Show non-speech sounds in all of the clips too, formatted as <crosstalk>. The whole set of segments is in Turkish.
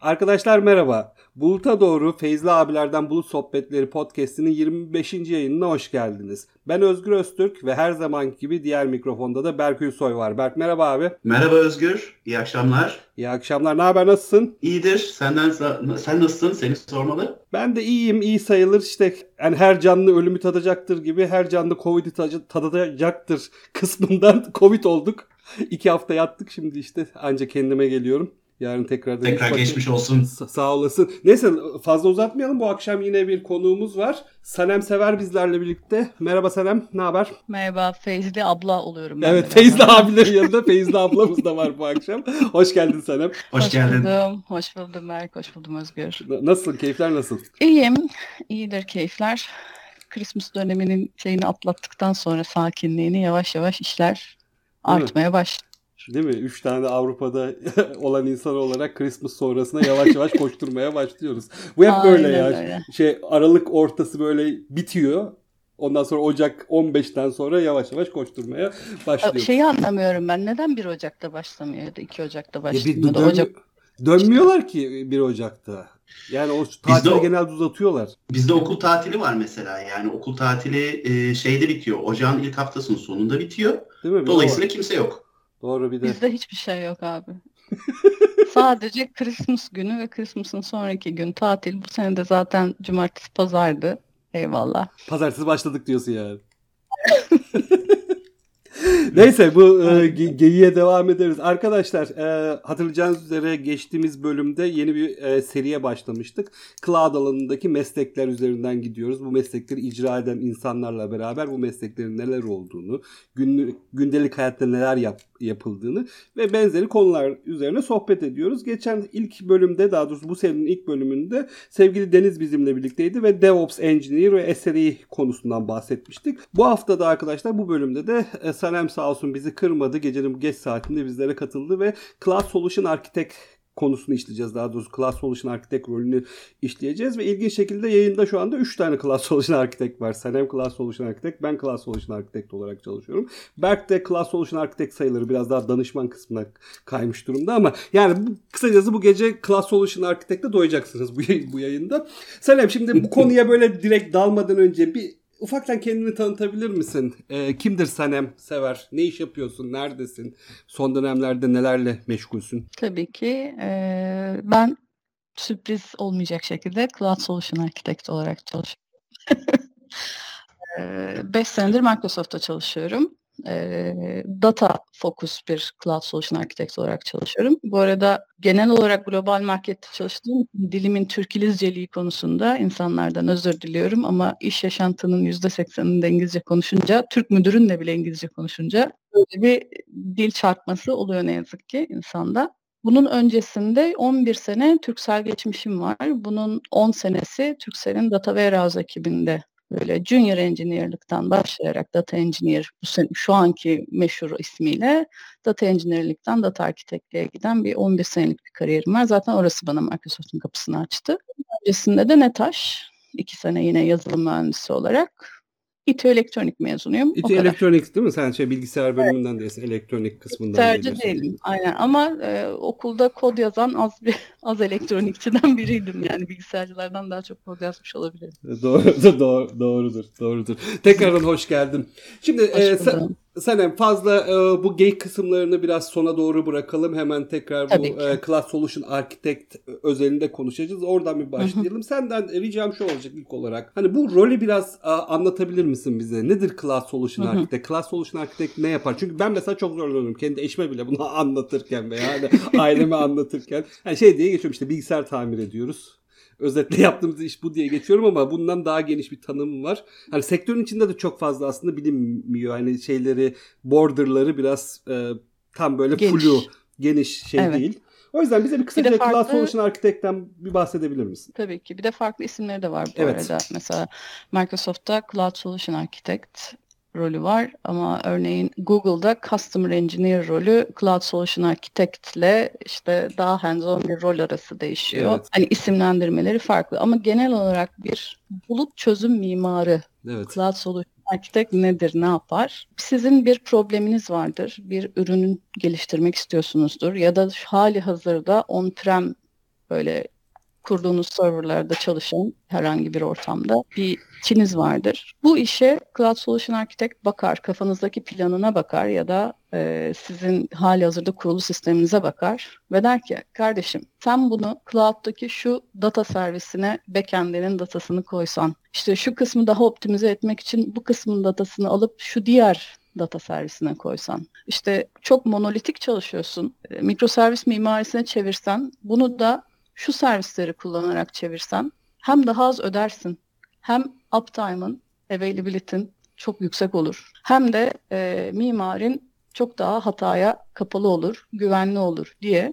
Arkadaşlar merhaba. Bulut'a doğru Feyzli abilerden Bulut Sohbetleri podcast'inin 25. yayınına hoş geldiniz. Ben Özgür Öztürk ve her zaman gibi diğer mikrofonda da Berk Ülsoy var. Berk merhaba abi. Merhaba Özgür. İyi akşamlar. İyi akşamlar. Ne haber? Nasılsın? İyidir. Senden sen nasılsın? Seni sormalı. Ben de iyiyim. iyi sayılır. İşte yani her canlı ölümü tadacaktır gibi her canlı Covid'i tadacaktır kısmından <laughs> Covid olduk. İki hafta yattık şimdi işte ancak kendime geliyorum. Yarın tekrar tekrar geçmiş olsun. Sa- sağ olasın. Neyse fazla uzatmayalım. Bu akşam yine bir konuğumuz var. Sanem Sever bizlerle birlikte. Merhaba Sanem, ne haber? Merhaba, Feyzli abla oluyorum ben. Evet, Feyzli abilerin yanında Feyzli ablamız da var bu akşam. Hoş geldin Sanem. Hoş, hoş geldin. Buldum. Hoş buldum Berk, hoş buldum Özgür. Nasılsın, keyifler nasıl? İyiyim, iyidir keyifler. Christmas döneminin şeyini atlattıktan sonra sakinliğini yavaş yavaş işler artmaya başladı. Değil mi? Üç tane Avrupa'da <laughs> olan insan olarak Christmas sonrasında yavaş yavaş <laughs> koşturmaya başlıyoruz. Bu hep Aynen böyle ya. Öyle. Şey Aralık ortası böyle bitiyor. Ondan sonra Ocak 15'ten sonra yavaş yavaş koşturmaya başlıyoruz. Şeyi anlamıyorum ben. Neden 1 Ocak'ta başlamıyor ya da 2 Ocak'ta başlamıyor? Ya dön- Ocak... Dönmüyorlar ki 1 Ocak'ta. Yani o tatili o, genelde uzatıyorlar. Bizde okul tatili var mesela. Yani okul tatili e, şeyde bitiyor. Ocağın ilk haftasının sonunda bitiyor. Değil mi? Dolayısıyla kimse yok. Doğru bir de. Bizde hiçbir şey yok abi. <laughs> Sadece Christmas günü ve Christmas'ın sonraki gün tatil. Bu sene de zaten cumartesi pazardı. Eyvallah. Pazartesi başladık diyorsun yani. <laughs> Neyse bu e, ge- geyiğe devam ederiz. Arkadaşlar e, hatırlayacağınız üzere geçtiğimiz bölümde yeni bir e, seriye başlamıştık. Cloud alanındaki meslekler üzerinden gidiyoruz. Bu meslekleri icra eden insanlarla beraber bu mesleklerin neler olduğunu, günlük, gündelik hayatta neler yap, yapıldığını ve benzeri konular üzerine sohbet ediyoruz. Geçen ilk bölümde daha doğrusu bu serinin ilk bölümünde sevgili Deniz bizimle birlikteydi ve DevOps Engineer ve SRE konusundan bahsetmiştik. Bu hafta da arkadaşlar bu bölümde de e, Sanem sağ olsun bizi kırmadı. Gecenin geç saatinde bizlere katıldı ve Cloud Solution Architect konusunu işleyeceğiz. Daha doğrusu Cloud Solution Architect rolünü işleyeceğiz ve ilginç şekilde yayında şu anda 3 tane Cloud Solution Architect var. Sanem Cloud Solution Architect, ben Cloud Solution Architect olarak çalışıyorum. Berk de Cloud Solution Architect sayıları biraz daha danışman kısmına kaymış durumda ama yani bu, kısacası bu gece Cloud Solution Architect'te doyacaksınız bu, bu yayında. Sanem şimdi bu konuya böyle direkt dalmadan önce bir ufaktan kendini tanıtabilir misin? E, kimdir Sanem Sever? Ne iş yapıyorsun? Neredesin? Son dönemlerde nelerle meşgulsün? Tabii ki. E, ben sürpriz olmayacak şekilde Cloud Solution Architect olarak çalışıyorum. <laughs> 5 senedir Microsoft'ta çalışıyorum e, data focus bir cloud solution architect olarak çalışıyorum. Bu arada genel olarak global markette çalıştığım dilimin Türkilizceliği konusunda insanlardan özür diliyorum ama iş yaşantının %80'inde İngilizce konuşunca, Türk müdürünle bile İngilizce konuşunca böyle bir dil çarpması oluyor ne yazık ki insanda. Bunun öncesinde 11 sene Türksel geçmişim var. Bunun 10 senesi Türksel'in Data Warehouse ekibinde böyle junior engineer'lıktan başlayarak data engineer bu sene, şu anki meşhur ismiyle data engineer'likten data architect'liğe giden bir 11 senelik bir kariyerim var. Zaten orası bana Microsoft'un kapısını açtı. Öncesinde de Netaş, iki sene yine yazılım mühendisi olarak İTÜ Elektronik mezunuyum. İTÜ Elektronik değil mi? Sen şey bilgisayar bölümünden değilsin. Elektronik kısmından Tercih değilim. Aynen ama e, okulda kod yazan az bir az elektronikçiden biriydim. Yani bilgisayarcılardan daha çok kod yazmış olabilirim. Doğru, <laughs> doğru, doğrudur. Doğrudur. Tekrardan hoş geldin. Şimdi hoş e, sen, Senem fazla e, bu geyik kısımlarını biraz sona doğru bırakalım. Hemen tekrar Tabii bu e, Class Solution Architect özelinde konuşacağız. Oradan bir başlayalım. Hı hı. Senden ricam şu olacak ilk olarak. Hani bu rolü biraz a, anlatabilir misin bize? Nedir Class Solution hı. Architect? Class Solution Architect ne yapar? Çünkü ben mesela çok zorlanıyorum. Kendi eşime bile bunu <laughs> anlatırken veya hani <laughs> aileme anlatırken. Yani şey diye geçiyorum işte bilgisayar tamir ediyoruz özetle <laughs> yaptığımız iş bu diye geçiyorum ama bundan daha geniş bir tanım var. Hani sektörün içinde de çok fazla aslında bilinmiyor. Hani şeyleri, borderları biraz e, tam böyle geniş. flu, geniş şey evet. değil. O yüzden bize bir kısaca bir farklı, Cloud Solution Architect'ten bir bahsedebilir misin? Tabii ki. Bir de farklı isimleri de var bu evet. arada. Mesela Microsoft'ta Cloud Solution Architect, rolü var ama örneğin Google'da Customer Engineer rolü Cloud Solution Architect ile işte daha hands-on bir rol arası değişiyor. Evet. Hani isimlendirmeleri farklı ama genel olarak bir bulut çözüm mimarı evet. Cloud Solution Architect nedir, ne yapar? Sizin bir probleminiz vardır, bir ürünün geliştirmek istiyorsunuzdur ya da hali hazırda on-prem böyle kurduğunuz serverlarda çalışan herhangi bir ortamda bir çiniz vardır. Bu işe Cloud Solution Architect bakar, kafanızdaki planına bakar ya da e, sizin hali hazırda kurulu sisteminize bakar ve der ki kardeşim sen bunu cloud'daki şu data servisine backend'inin datasını koysan, işte şu kısmı daha optimize etmek için bu kısmın datasını alıp şu diğer data servisine koysan. İşte çok monolitik çalışıyorsun. E, mikroservis mimarisine çevirsen bunu da şu servisleri kullanarak çevirsen hem daha az ödersin hem uptime'ın, availability'in çok yüksek olur. Hem de e, mimarin çok daha hataya kapalı olur, güvenli olur diye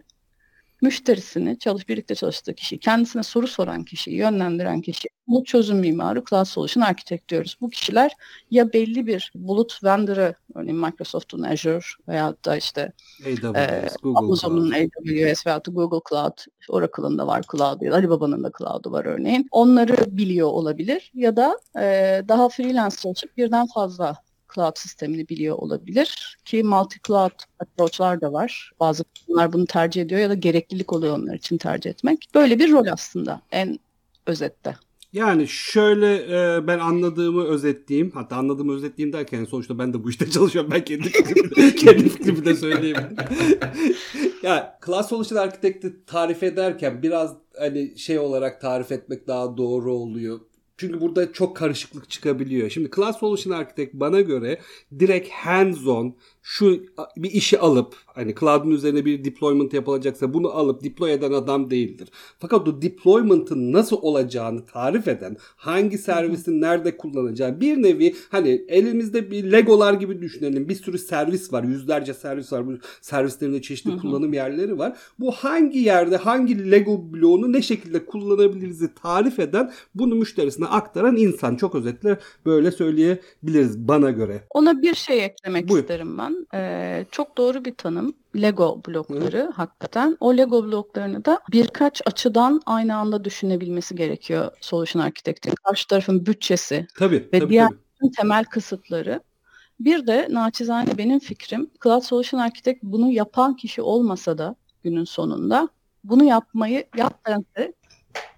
müşterisini, çalış birlikte çalıştığı kişi, kendisine soru soran kişi, yönlendiren kişi, bu çözüm mimarı Cloud Solution Architect diyoruz. Bu kişiler ya belli bir bulut vendor'ı, örneğin Microsoft'un Azure veya da işte AWS, e, Amazon'un AWS veya da Google Cloud, Oracle'ın da var Cloud ya da Alibaba'nın da Cloud'u var örneğin. Onları biliyor olabilir ya da e, daha freelance çalışıp birden fazla cloud sistemini biliyor olabilir ki multi-cloud approach'lar da var. Bazı firmalar bunu tercih ediyor ya da gereklilik oluyor onlar için tercih etmek. Böyle bir rol aslında en özette. Yani şöyle e, ben anladığımı özetleyeyim. Hatta anladığımı özetleyeyim derken sonuçta ben de bu işte <laughs> çalışıyorum. Ben kendi fikrimi, <laughs> kendi fikrimi de söyleyeyim. <laughs> ya Class Solution Architect'i tarif ederken biraz hani şey olarak tarif etmek daha doğru oluyor. Çünkü burada çok karışıklık çıkabiliyor. Şimdi Class Solution Architect bana göre direkt hands-on şu bir işi alıp hani cloud'un üzerine bir deployment yapılacaksa bunu alıp deploy eden adam değildir. Fakat o deployment'ın nasıl olacağını tarif eden, hangi servisin nerede kullanacağı bir nevi hani elimizde bir legolar gibi düşünelim. Bir sürü servis var, yüzlerce servis var. Bu servislerin de çeşitli kullanım yerleri var. Bu hangi yerde hangi lego bloğunu ne şekilde kullanabiliriz tarif eden bunu müşterisine aktaran insan. Çok özetle böyle söyleyebiliriz bana göre. Ona bir şey eklemek Buyur. isterim ben e, çok doğru bir tanım. Lego blokları Hı. hakikaten. O Lego bloklarını da birkaç açıdan aynı anda düşünebilmesi gerekiyor Solution Architect'in. Karşı tarafın bütçesi tabii, ve tabii, diğer tabii. temel kısıtları. Bir de naçizane benim fikrim Cloud Solution Architect bunu yapan kişi olmasa da günün sonunda bunu yapmayı yaptıran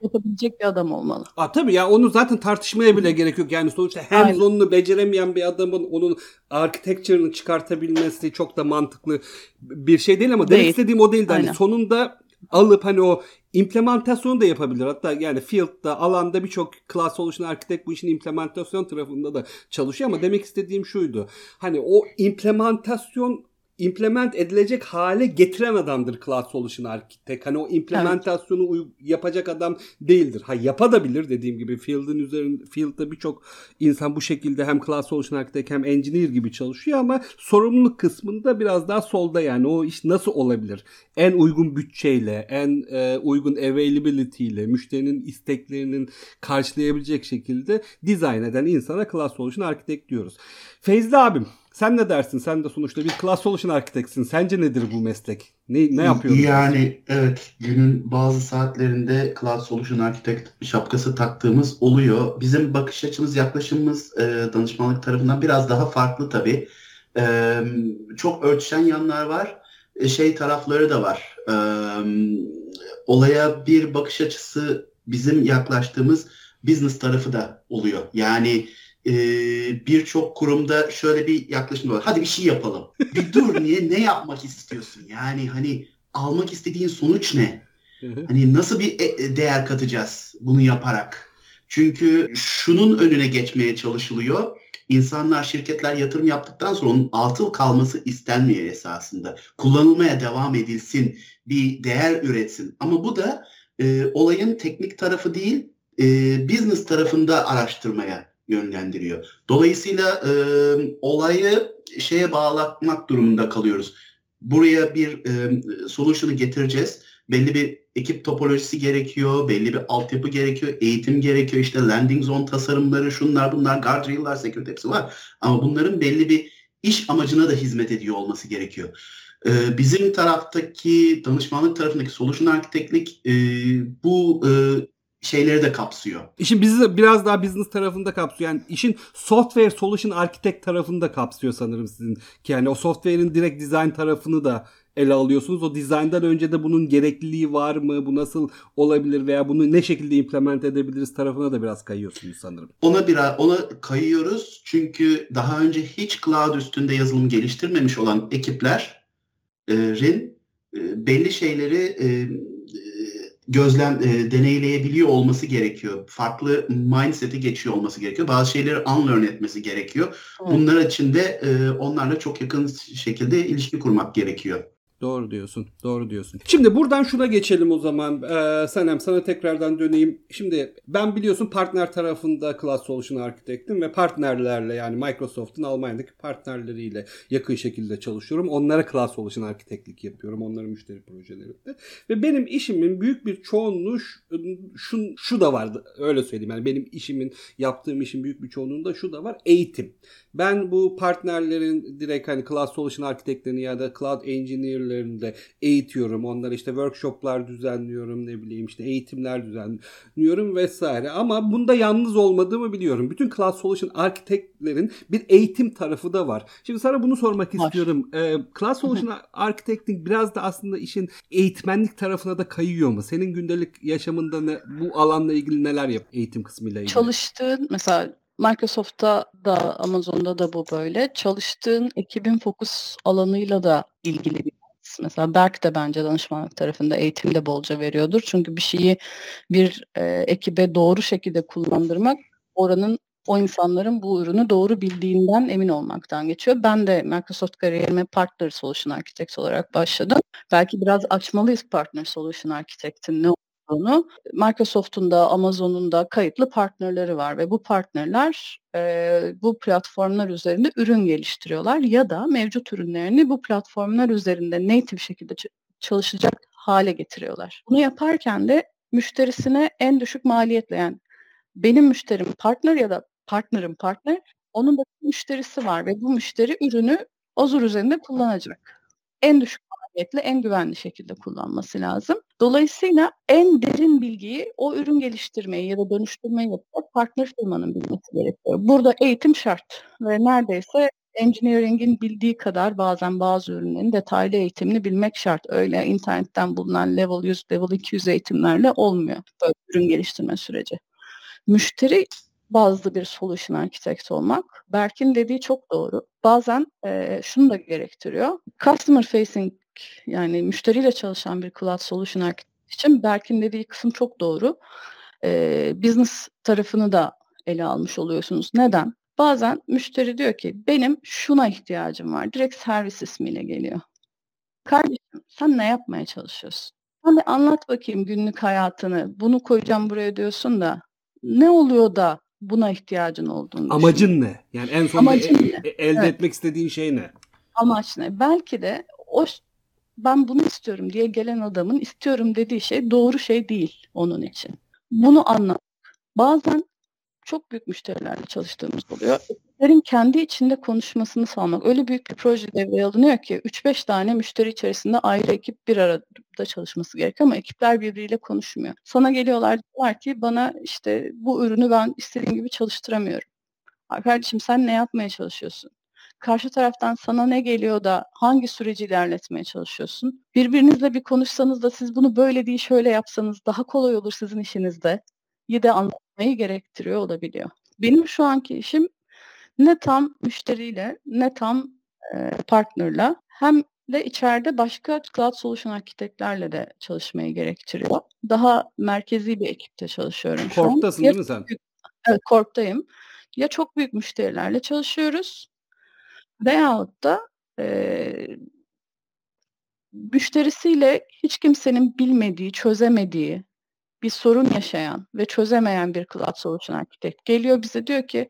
yapabilecek bir adam olmalı. Aa, tabii ya onu zaten tartışmaya bile gerek yok. Yani sonuçta hem onunu beceremeyen bir adamın onun architecture'ını çıkartabilmesi çok da mantıklı bir şey değil ama değil. demek istediğim o değil. Hani sonunda alıp hani o implementasyonu da yapabilir. Hatta yani field'da, alanda birçok class solution architect bu işin implementasyon tarafında da çalışıyor ama demek istediğim şuydu. Hani o implementasyon implement edilecek hale getiren adamdır Cloud Solution Architect. Hani o implementasyonu evet. yapacak adam değildir. Ha yapabilir dediğim gibi field'ın üzerinde field'da birçok insan bu şekilde hem Cloud Solution Architect hem engineer gibi çalışıyor ama sorumluluk kısmında biraz daha solda yani o iş nasıl olabilir? En uygun bütçeyle, en e, uygun availability ile, müşterinin isteklerinin karşılayabilecek şekilde dizayn eden insana Cloud Solution Architect diyoruz. Feyzli abim sen ne dersin? Sen de sonuçta bir Class Solution Architect'sin. Sence nedir bu meslek? Ne, ne yapıyorsun? Yani evet günün bazı saatlerinde Cloud Solution Architect şapkası taktığımız oluyor. Bizim bakış açımız, yaklaşımımız e, danışmanlık tarafından biraz daha farklı tabii. E, çok örtüşen yanlar var. E, şey tarafları da var. E, olaya bir bakış açısı bizim yaklaştığımız business tarafı da oluyor. Yani e, birçok kurumda şöyle bir yaklaşım var. Hadi bir şey yapalım. Bir dur <laughs> niye ne yapmak istiyorsun? Yani hani almak istediğin sonuç ne? Hani nasıl bir e, e, değer katacağız bunu yaparak? Çünkü şunun önüne geçmeye çalışılıyor. İnsanlar, şirketler yatırım yaptıktan sonra onun altı kalması istenmiyor esasında. Kullanılmaya devam edilsin, bir değer üretsin. Ama bu da e, olayın teknik tarafı değil, e, business tarafında araştırmaya yönlendiriyor. Dolayısıyla e, olayı şeye bağlatmak durumunda kalıyoruz. Buraya bir e, solution'ı getireceğiz. Belli bir ekip topolojisi gerekiyor, belli bir altyapı gerekiyor, eğitim gerekiyor, işte landing zone tasarımları, şunlar bunlar, guardrail'lar, security hepsi var. Ama bunların belli bir iş amacına da hizmet ediyor olması gerekiyor. Ee, bizim taraftaki danışmanlık tarafındaki solution architect'lik e, bu e, şeyleri de kapsıyor. İşin bizi biraz daha business tarafında kapsıyor. Yani işin software solution architect tarafında kapsıyor sanırım sizin. Ki yani o software'in direkt design tarafını da ele alıyorsunuz? O dizayndan önce de bunun gerekliliği var mı? Bu nasıl olabilir veya bunu ne şekilde implement edebiliriz tarafına da biraz kayıyorsunuz sanırım. Ona biraz ona kayıyoruz çünkü daha önce hiç cloud üstünde yazılım geliştirmemiş olan ekiplerin e, belli şeyleri e, gözlem e, deneyleyebiliyor olması gerekiyor. Farklı mindset'i geçiyor olması gerekiyor. Bazı şeyleri unlearn etmesi gerekiyor. Evet. Bunlar için de e, onlarla çok yakın şekilde ilişki kurmak gerekiyor. Doğru diyorsun. Doğru diyorsun. Şimdi buradan şuna geçelim o zaman. Ee, Sanem sana tekrardan döneyim. Şimdi ben biliyorsun partner tarafında Cloud Solution Architect'im ve partnerlerle yani Microsoft'un Almanya'daki partnerleriyle yakın şekilde çalışıyorum. Onlara Cloud Solution Architect'lik yapıyorum. Onların müşteri projelerinde. Ve benim işimin büyük bir çoğunluğu şu, şu da vardı. Öyle söyleyeyim. Yani benim işimin yaptığım işin büyük bir çoğunluğunda şu da var. Eğitim. Ben bu partnerlerin direkt hani Cloud Solution Architect'lerini ya da Cloud Engineer'lerini eğitiyorum. Onlara işte workshoplar düzenliyorum ne bileyim işte eğitimler düzenliyorum vesaire. Ama bunda yalnız olmadığımı biliyorum. Bütün Cloud Solution Architect'lerin bir eğitim tarafı da var. Şimdi sana bunu sormak var. istiyorum. Ee, Cloud Solution Architecting biraz da aslında işin eğitmenlik tarafına da kayıyor mu? Senin gündelik yaşamında ne, bu alanla ilgili neler yap eğitim kısmıyla ilgili? Çalıştığın mesela Microsoft'ta da Amazon'da da bu böyle. Çalıştığın ekibin fokus alanıyla da ilgili bir Mesela Berk de bence danışmanlık tarafında eğitimde bolca veriyordur. Çünkü bir şeyi bir e, ekibe doğru şekilde kullandırmak oranın o insanların bu ürünü doğru bildiğinden emin olmaktan geçiyor. Ben de Microsoft kariyerime Partner Solution Architect olarak başladım. Belki biraz açmalıyız Partner Solution Architect'in ne olduğunu. Microsoft'un da Amazon'un da kayıtlı partnerleri var ve bu partnerler e, bu platformlar üzerinde ürün geliştiriyorlar ya da mevcut ürünlerini bu platformlar üzerinde native şekilde çalışacak hale getiriyorlar. Bunu yaparken de müşterisine en düşük maliyetle yani benim müşterim partner ya da partnerim partner onun da müşterisi var ve bu müşteri ürünü Azure üzerinde kullanacak. En düşük maliyetle en güvenli şekilde kullanması lazım. Dolayısıyla en derin bilgiyi o ürün geliştirmeyi ya da dönüştürmeyi yapacak partner firmanın bilmesi gerekiyor. Burada eğitim şart ve neredeyse engineering'in bildiği kadar bazen bazı ürünlerin detaylı eğitimini bilmek şart. Öyle internetten bulunan level 100, level 200 eğitimlerle olmuyor böyle ürün geliştirme süreci. Müşteri bazlı bir solution architect olmak. Berk'in dediği çok doğru. Bazen e, şunu da gerektiriyor. Customer facing yani müşteriyle çalışan bir cloud solution architect için Berk'in dediği kısım çok doğru. E, business tarafını da ele almış oluyorsunuz. Neden? Bazen müşteri diyor ki benim şuna ihtiyacım var. Direkt servis ismiyle geliyor. Kardeşim sen ne yapmaya çalışıyorsun? Hani anlat bakayım günlük hayatını. Bunu koyacağım buraya diyorsun da ne oluyor da buna ihtiyacın olduğunu Amacın ne? Yani en son e, e, elde evet. etmek istediğin şey ne? Amaç ne? Belki de o ben bunu istiyorum diye gelen adamın istiyorum dediği şey doğru şey değil onun için. Bunu anla. Bazen çok büyük müşterilerle çalıştığımız oluyor. Ekiplerin kendi içinde konuşmasını sağlamak. Öyle büyük bir proje devreye alınıyor ki 3-5 tane müşteri içerisinde ayrı ekip bir arada çalışması gerekiyor ama ekipler birbiriyle konuşmuyor. Sana geliyorlar diyorlar ki bana işte bu ürünü ben istediğim gibi çalıştıramıyorum. Kardeşim sen ne yapmaya çalışıyorsun? Karşı taraftan sana ne geliyor da hangi süreci ilerletmeye çalışıyorsun? Birbirinizle bir konuşsanız da siz bunu böyle değil şöyle yapsanız daha kolay olur sizin işinizde. İyi de anlatmayı gerektiriyor olabiliyor. Benim şu anki işim ne tam müşteriyle ne tam e, partnerla hem de içeride başka cloud solution arkitektlerle de çalışmayı gerektiriyor. Daha merkezi bir ekipte çalışıyorum şu Kork'tasın değil mi sen? Evet, Kork'tayım. Ya çok büyük müşterilerle çalışıyoruz veyahut da e, müşterisiyle hiç kimsenin bilmediği, çözemediği bir sorun yaşayan ve çözemeyen bir cloud solution architect geliyor bize diyor ki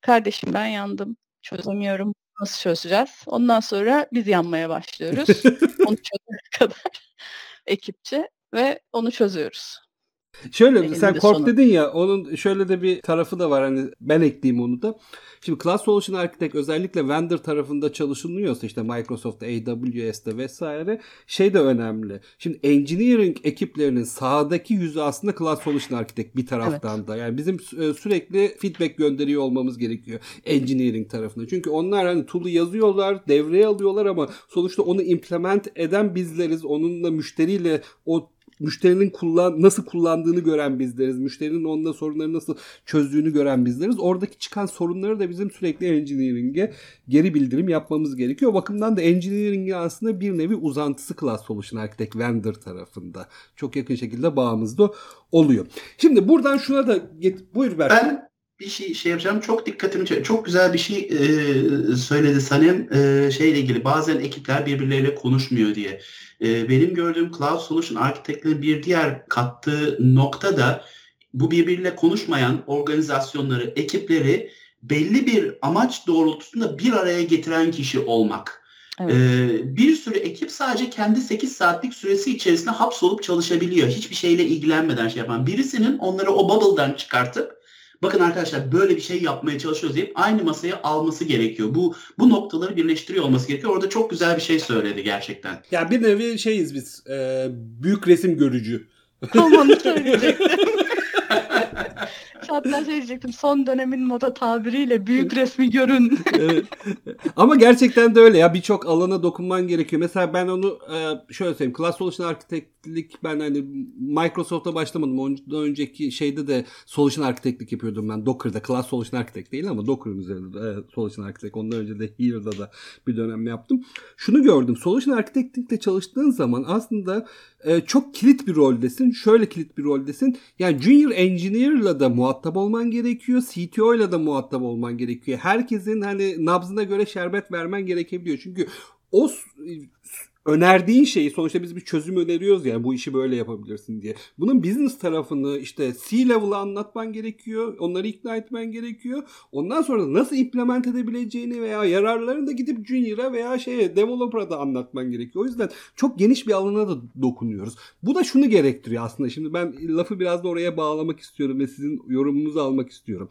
kardeşim ben yandım, çözemiyorum, nasıl çözeceğiz? Ondan sonra biz yanmaya başlıyoruz. <laughs> onu çözene kadar ekipçe ve onu çözüyoruz. Şöyle sen Corp sonu. dedin ya onun şöyle de bir tarafı da var hani ben ekleyeyim onu da. Şimdi Cloud Solution Architect özellikle vendor tarafında çalışılıyorsa işte Microsoft, AWS'de vesaire şey de önemli. Şimdi engineering ekiplerinin sahadaki yüzü aslında Cloud Solution Architect bir taraftan evet. da. Yani bizim e, sürekli feedback gönderiyor olmamız gerekiyor engineering tarafında. Çünkü onlar hani tool'u yazıyorlar, devreye alıyorlar ama sonuçta onu implement eden bizleriz. Onunla müşteriyle o müşterinin kullan nasıl kullandığını gören bizleriz. Müşterinin onunla sorunları nasıl çözdüğünü gören bizleriz. Oradaki çıkan sorunları da bizim sürekli engineering'e geri bildirim yapmamız gerekiyor. O bakımdan da engineering'in aslında bir nevi uzantısı Class Solution Architect vendor tarafında. Çok yakın şekilde bağımızda oluyor. Şimdi buradan şuna da get buyur Berk. Ben bir şey şey yapacağım. Çok dikkatimi çekti. Çok güzel bir şey e, söyledi Sanem. E, şeyle ilgili bazen ekipler birbirleriyle konuşmuyor diye. E, benim gördüğüm Cloud Solution Architect'lerin bir diğer kattığı nokta da bu birbiriyle konuşmayan organizasyonları, ekipleri belli bir amaç doğrultusunda bir araya getiren kişi olmak. Evet. Ee, bir sürü ekip sadece kendi 8 saatlik süresi içerisinde hapsolup çalışabiliyor. Hiçbir şeyle ilgilenmeden şey yapan. Birisinin onları o bubble'dan çıkartıp bakın arkadaşlar böyle bir şey yapmaya çalışıyoruz deyip aynı masaya alması gerekiyor. Bu bu noktaları birleştiriyor olması gerekiyor. Orada çok güzel bir şey söyledi gerçekten. Ya yani bir nevi şeyiz biz. E, büyük resim görücü. Onu söyleyecektim. <laughs> Hatta şey diyecektim son dönemin moda tabiriyle büyük resmi görün. <laughs> evet. Ama gerçekten de öyle ya birçok alana dokunman gerekiyor. Mesela ben onu e, şöyle söyleyeyim. Class Solution Architect'lik ben hani Microsoft'a başlamadım. Ondan önceki şeyde de Solution Architect'lik yapıyordum ben Docker'da. Class Solution Architect değil ama Docker'ın üzerinde de, Solution Architect. Ondan önce de Here'da da bir dönem yaptım. Şunu gördüm. Solution Architect'likte çalıştığın zaman aslında e, çok kilit bir roldesin. Şöyle kilit bir roldesin. Yani Junior Engineer'la da muhatap olman gerekiyor. CTO'yla da muhatap olman gerekiyor. Herkesin hani nabzına göre şerbet vermen gerekebiliyor. Çünkü o önerdiğin şeyi sonuçta biz bir çözüm öneriyoruz yani bu işi böyle yapabilirsin diye. Bunun business tarafını işte C-level'a anlatman gerekiyor. Onları ikna etmen gerekiyor. Ondan sonra nasıl implement edebileceğini veya yararlarını da gidip junior'a veya şeye developer'a da anlatman gerekiyor. O yüzden çok geniş bir alana da dokunuyoruz. Bu da şunu gerektiriyor aslında. Şimdi ben lafı biraz da oraya bağlamak istiyorum ve sizin yorumunuzu almak istiyorum.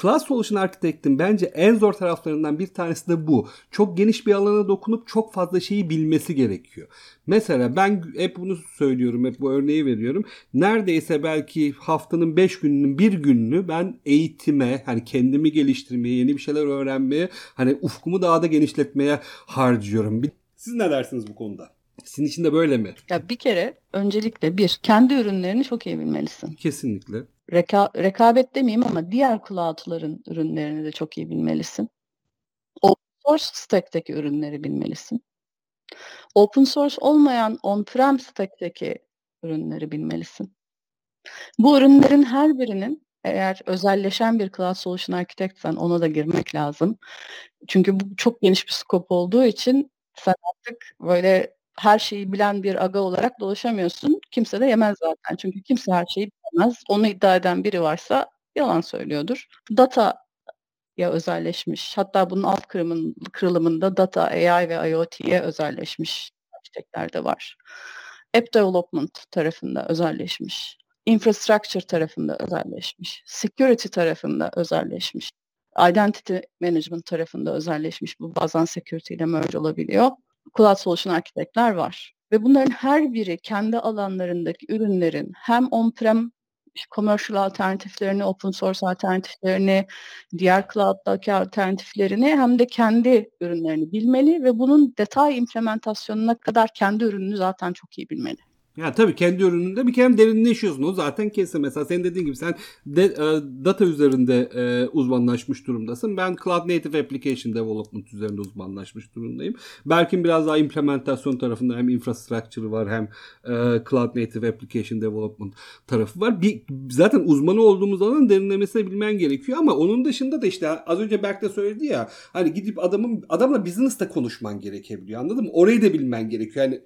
Class Solution Architect'in bence en zor taraflarından bir tanesi de bu. Çok geniş bir alana dokunup çok fazla şeyi bilmesi gerekiyor gerekiyor. Mesela ben hep bunu söylüyorum, hep bu örneği veriyorum. Neredeyse belki haftanın 5 gününün bir gününü ben eğitime, hani kendimi geliştirmeye, yeni bir şeyler öğrenmeye, hani ufkumu daha da genişletmeye harcıyorum. Siz ne dersiniz bu konuda? Sizin için de böyle mi? Ya bir kere öncelikle bir kendi ürünlerini çok iyi bilmelisin. Kesinlikle. Reka rekabet demeyeyim ama diğer cloud'ların ürünlerini de çok iyi bilmelisin. Open source stack'teki ürünleri bilmelisin. Open source olmayan on-prem stack'teki ürünleri bilmelisin. Bu ürünlerin her birinin eğer özelleşen bir cloud solution architectsen ona da girmek lazım. Çünkü bu çok geniş bir scope olduğu için sen artık böyle her şeyi bilen bir aga olarak dolaşamıyorsun. Kimse de yemez zaten. Çünkü kimse her şeyi bilemez. Onu iddia eden biri varsa yalan söylüyordur. Data ya özelleşmiş. Hatta bunun alt kırımın, kırılımında data, AI ve IoT'ye özelleşmiş arkitekler de var. App Development tarafında özelleşmiş. Infrastructure tarafında özelleşmiş. Security tarafında özelleşmiş. Identity Management tarafında özelleşmiş. Bu bazen security ile merge olabiliyor. Cloud Solution Architect'ler var. Ve bunların her biri kendi alanlarındaki ürünlerin hem on-prem commercial alternatiflerini, open source alternatiflerini, diğer cloud'daki alternatiflerini hem de kendi ürünlerini bilmeli ve bunun detay implementasyonuna kadar kendi ürününü zaten çok iyi bilmeli. Ya tabii kendi ürününde bir kere derinleşiyorsun. O zaten kesin. Mesela senin dediğin gibi sen de, e, data üzerinde e, uzmanlaşmış durumdasın. Ben Cloud Native Application Development üzerinde uzmanlaşmış durumdayım. Berk'in biraz daha implementasyon tarafında hem infrastructure var hem e, Cloud Native Application Development tarafı var. Bir, zaten uzmanı olduğumuz alanın derinlemesine bilmen gerekiyor ama onun dışında da işte az önce Berk de söyledi ya hani gidip adamın adamla business'ta konuşman gerekebiliyor anladın mı? Orayı da bilmen gerekiyor. Yani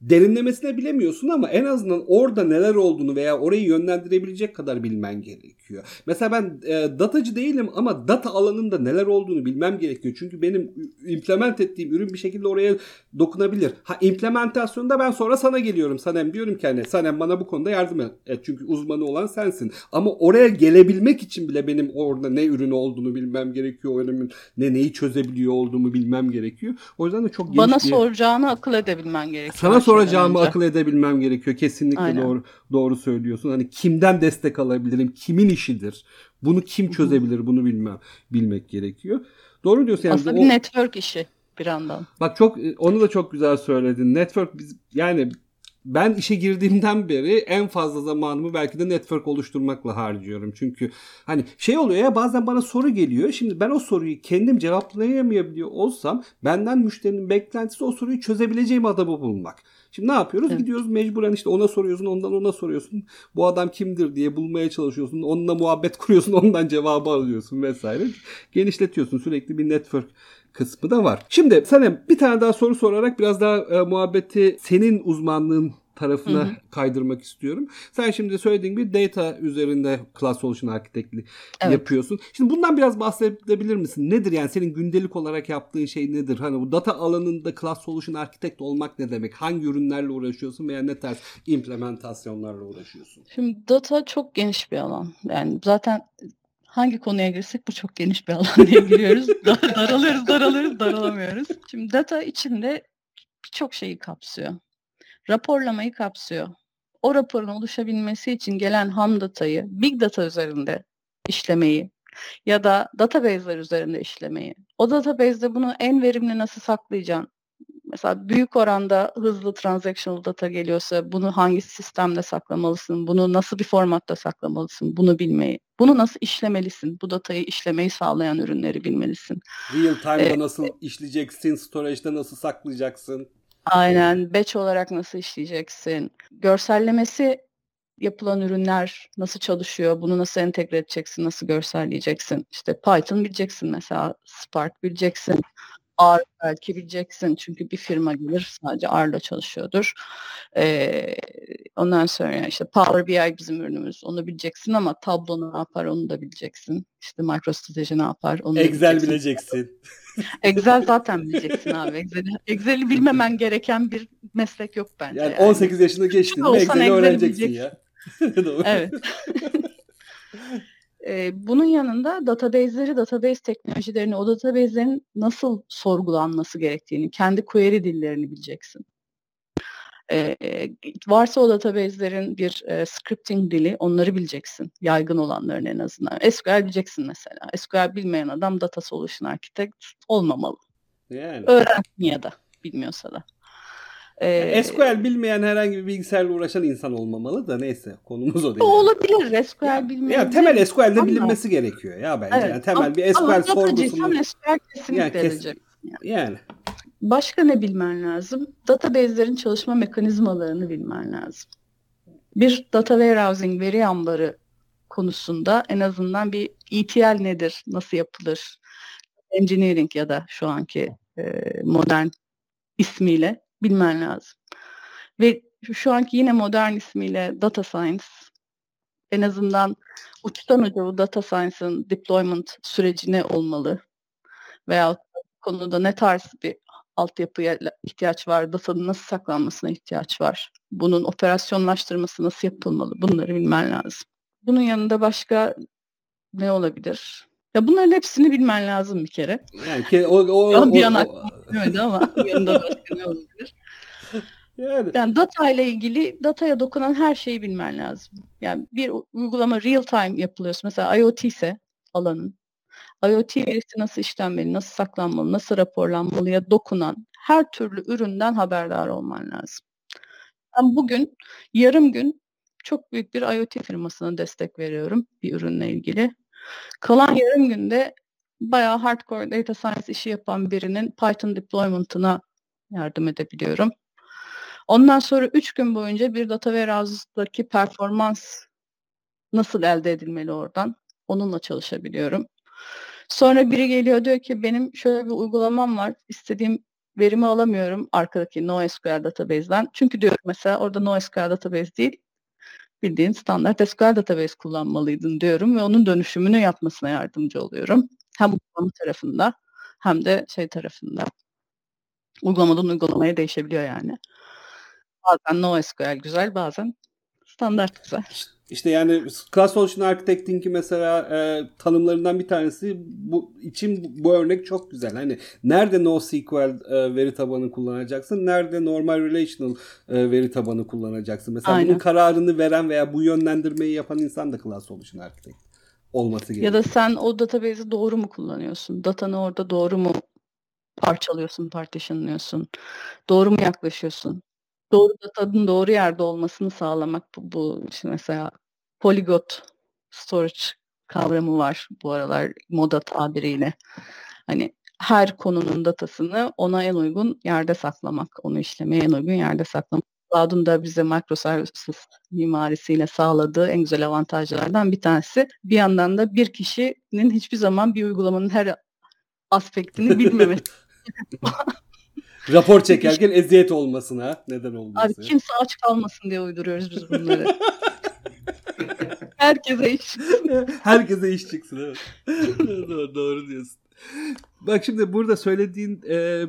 derinlemesine bilemiyorsun ama en azından orada neler olduğunu veya orayı yönlendirebilecek kadar bilmen gerekiyor. Mesela ben e, datacı değilim ama data alanında neler olduğunu bilmem gerekiyor. Çünkü benim implement ettiğim ürün bir şekilde oraya dokunabilir. Ha implementasyonda ben sonra sana geliyorum. Sanem diyorum ki hani Sanem bana bu konuda yardım et. E, çünkü uzmanı olan sensin. Ama oraya gelebilmek için bile benim orada ne ürün olduğunu bilmem gerekiyor. O ürünün ne neyi çözebiliyor olduğumu bilmem gerekiyor. O yüzden de çok Bana bir... soracağını akıl edebilmen gerekiyor. Sana soracağımı akıl edebilmem gerekiyor. Kesinlikle Aynen. doğru doğru söylüyorsun. Hani kimden destek alabilirim? Kimin işidir? Bunu kim çözebilir? Bunu bilmem bilmek gerekiyor. Doğru diyorsun yani. Aslında bir network işi bir yandan. Bak çok onu da çok güzel söyledin. Network biz yani ben işe girdiğimden beri en fazla zamanımı belki de network oluşturmakla harcıyorum. Çünkü hani şey oluyor ya bazen bana soru geliyor. Şimdi ben o soruyu kendim cevaplayamayabiliyor olsam benden müşterinin beklentisi o soruyu çözebileceğim adamı bulmak. Şimdi ne yapıyoruz? Evet. Gidiyoruz mecburen işte ona soruyorsun, ondan ona soruyorsun. Bu adam kimdir diye bulmaya çalışıyorsun. Onunla muhabbet <laughs> kuruyorsun, ondan cevabı alıyorsun vesaire. Genişletiyorsun. Sürekli bir network kısmı da var. Şimdi sana bir tane daha soru sorarak biraz daha e, muhabbeti senin uzmanlığın tarafına hı hı. kaydırmak istiyorum. Sen şimdi söylediğin gibi data üzerinde Class Solution Architect'li evet. yapıyorsun. Şimdi bundan biraz bahsedebilir misin? Nedir yani senin gündelik olarak yaptığın şey nedir? Hani bu data alanında Class Solution Architect olmak ne demek? Hangi ürünlerle uğraşıyorsun veya ne tarz implementasyonlarla uğraşıyorsun? Şimdi data çok geniş bir alan. Yani zaten hangi konuya girsek bu çok geniş bir alan diye giriyoruz. <laughs> daralıyoruz, daralıyoruz, daralamıyoruz. Şimdi data içinde birçok şeyi kapsıyor. Raporlamayı kapsıyor. O raporun oluşabilmesi için gelen ham datayı big data üzerinde işlemeyi ya da database'ler üzerinde işlemeyi. O database'de bunu en verimli nasıl saklayacaksın? Mesela büyük oranda hızlı transactional data geliyorsa bunu hangi sistemde saklamalısın? Bunu nasıl bir formatta saklamalısın? Bunu bilmeyi. Bunu nasıl işlemelisin? Bu datayı işlemeyi sağlayan ürünleri bilmelisin. Real time'da ee, nasıl işleyeceksin? Storage'da nasıl saklayacaksın? Aynen. Batch olarak nasıl işleyeceksin? Görsellemesi yapılan ürünler nasıl çalışıyor? Bunu nasıl entegre edeceksin? Nasıl görselleyeceksin? İşte Python bileceksin mesela. Spark bileceksin. R belki bileceksin çünkü bir firma gelir sadece R'la çalışıyordur. Ee, ondan sonra işte Power BI bizim ürünümüz onu bileceksin ama Tableau ne yapar onu da bileceksin. İşte MicroStrategy ne yapar onu Excel bileceksin. bileceksin. <laughs> Excel zaten bileceksin abi. Excel'i, Excel'i bilmemen gereken bir meslek yok bence. Yani, yani. 18 yaşında geçtin mi Excel'i öğreneceksin ya. <laughs> evet. <laughs> E, bunun yanında database'leri, database teknolojilerini, o database'lerin nasıl sorgulanması gerektiğini, kendi query dillerini bileceksin. E, varsa o database'lerin bir e, scripting dili, onları bileceksin. Yaygın olanların en azından. SQL bileceksin mesela. SQL bilmeyen adam data solution architect olmamalı. Yani. Öğrensin ya da bilmiyorsa da. Ee, SQL bilmeyen herhangi bir bilgisayarla uğraşan insan olmamalı da neyse konumuz o değil. Olabilir SQL bilmeyen. Ya temel SQL'de bilinmesi gerekiyor ya bence. Evet. Yani temel ama, bir SQL ama sorgusunu. SQL kesinlikle yani, kes, yani. yani. Başka ne bilmen lazım? Database'lerin çalışma mekanizmalarını bilmen lazım. Bir data warehousing veri ambarı konusunda en azından bir ETL nedir, nasıl yapılır, engineering ya da şu anki e, modern ismiyle bilmen lazım. Ve şu anki yine modern ismiyle data science en azından uçtan uca bu data science'ın deployment süreci ne olmalı? Veya konuda ne tarz bir altyapıya ihtiyaç var, datanın nasıl saklanmasına ihtiyaç var, bunun operasyonlaştırması nasıl yapılmalı bunları bilmen lazım. Bunun yanında başka ne olabilir? Ya bunların hepsini bilmen lazım bir kere. Yani ki o, o, ya bir an o, ama <laughs> yanında başka ne olabilir? Yani. yani data ile ilgili dataya dokunan her şeyi bilmen lazım. Yani bir uygulama real time yapılıyorsa mesela IoT ise alanın IoT verisi nasıl işlenmeli, nasıl saklanmalı, nasıl raporlanmalıya dokunan her türlü üründen haberdar olman lazım. Ben bugün yarım gün çok büyük bir IoT firmasına destek veriyorum bir ürünle ilgili. Kalan yarım günde bayağı hardcore data science işi yapan birinin Python deployment'ına yardım edebiliyorum. Ondan sonra 3 gün boyunca bir data warehouse'daki performans nasıl elde edilmeli oradan? Onunla çalışabiliyorum. Sonra biri geliyor diyor ki benim şöyle bir uygulamam var. İstediğim verimi alamıyorum arkadaki NoSQL database'den. Çünkü diyorum mesela orada NoSQL database değil, bildiğin standart SQL database kullanmalıydın diyorum ve onun dönüşümünü yapmasına yardımcı oluyorum. Hem uygulama tarafında hem de şey tarafında. Uygulamadan uygulamaya değişebiliyor yani. Bazen NoSQL güzel, bazen standart güzel. İşte yani Class Solution Architecting'i mesela e, tanımlarından bir tanesi bu için bu örnek çok güzel. Hani nerede NoSQL e, veri tabanı kullanacaksın, nerede normal relational e, veri tabanı kullanacaksın. Mesela Aynen. bunun kararını veren veya bu yönlendirmeyi yapan insan da Class Solution Architect olması gerekiyor. Ya da sen o database'i doğru mu kullanıyorsun? Datanı orada doğru mu parçalıyorsun, partitionlıyorsun? Doğru mu yaklaşıyorsun? Doğru datanın doğru yerde olmasını sağlamak bu, bu işte mesela polyglot storage kavramı var bu aralar moda tabiriyle. Hani her konunun datasını ona en uygun yerde saklamak, onu işlemeye en uygun yerde saklamak. Cloud'un da bize microservices mimarisiyle sağladığı en güzel avantajlardan bir tanesi. Bir yandan da bir kişinin hiçbir zaman bir uygulamanın her aspektini bilmemesi. <laughs> Rapor çekerken eziyet olmasına neden olması. Abi kimse aç kalmasın diye uyduruyoruz biz bunları. Herkese iş. Herkese iş çıksın evet. <laughs> doğru, doğru diyorsun. Bak şimdi burada söylediğin e,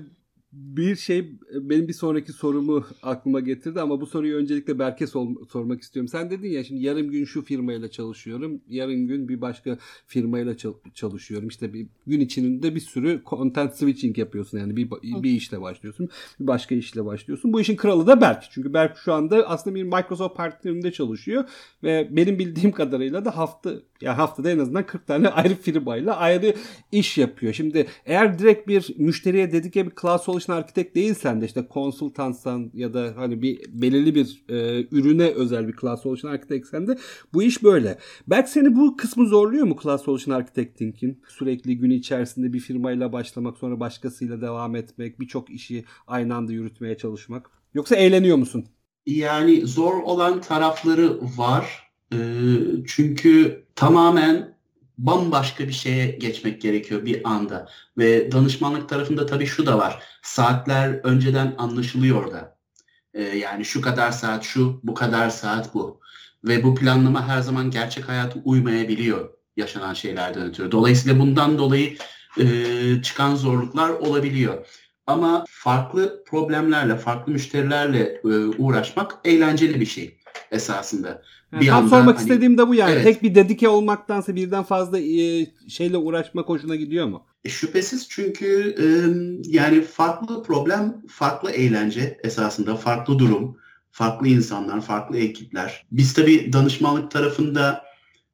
bir şey benim bir sonraki sorumu aklıma getirdi ama bu soruyu öncelikle Berke sor, sormak istiyorum. Sen dedin ya şimdi yarım gün şu firmayla çalışıyorum, yarın gün bir başka firmayla çalışıyorum. İşte bir gün içinde bir sürü content switching yapıyorsun yani bir, bir işle başlıyorsun, bir başka işle başlıyorsun. Bu işin kralı da Berk. Çünkü Berk şu anda aslında bir Microsoft partnerinde çalışıyor ve benim bildiğim kadarıyla da hafta ya haftada en azından 40 tane <laughs> ayrı firmayla ayrı iş yapıyor. Şimdi eğer direkt bir müşteriye dedike bir cloud solution architect değilsen de işte konsultansan ya da hani bir belirli bir e, ürüne özel bir cloud solution architectsen de bu iş böyle. Belki seni bu kısmı zorluyor mu cloud solution architecting'in? Sürekli gün içerisinde bir firmayla başlamak sonra başkasıyla devam etmek, birçok işi aynı anda yürütmeye çalışmak. Yoksa eğleniyor musun? Yani zor olan tarafları var çünkü tamamen bambaşka bir şeye geçmek gerekiyor bir anda. Ve danışmanlık tarafında tabii şu da var. Saatler önceden anlaşılıyor da. yani şu kadar saat şu, bu kadar saat bu. Ve bu planlama her zaman gerçek hayata uymayabiliyor yaşanan şeylerden ötürü. Dolayısıyla bundan dolayı çıkan zorluklar olabiliyor. Ama farklı problemlerle, farklı müşterilerle uğraşmak eğlenceli bir şey esasında. Yani bir tam sormak hani, istediğim de bu yani. Evet. Tek bir dedike olmaktansa birden fazla e, şeyle uğraşmak hoşuna gidiyor mu? E, şüphesiz çünkü e, yani farklı problem, farklı eğlence esasında, farklı durum, farklı insanlar, farklı ekipler. Biz tabii danışmanlık tarafında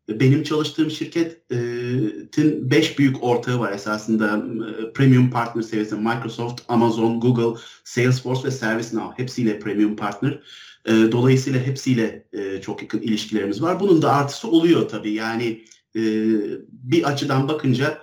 benim çalıştığım şirketin 5 büyük ortağı var esasında premium partner seviyesinde Microsoft, Amazon, Google, Salesforce ve ServiceNow hepsiyle premium partner. E, dolayısıyla hepsiyle e, çok yakın ilişkilerimiz var. Bunun da artısı oluyor tabii. Yani e, bir açıdan bakınca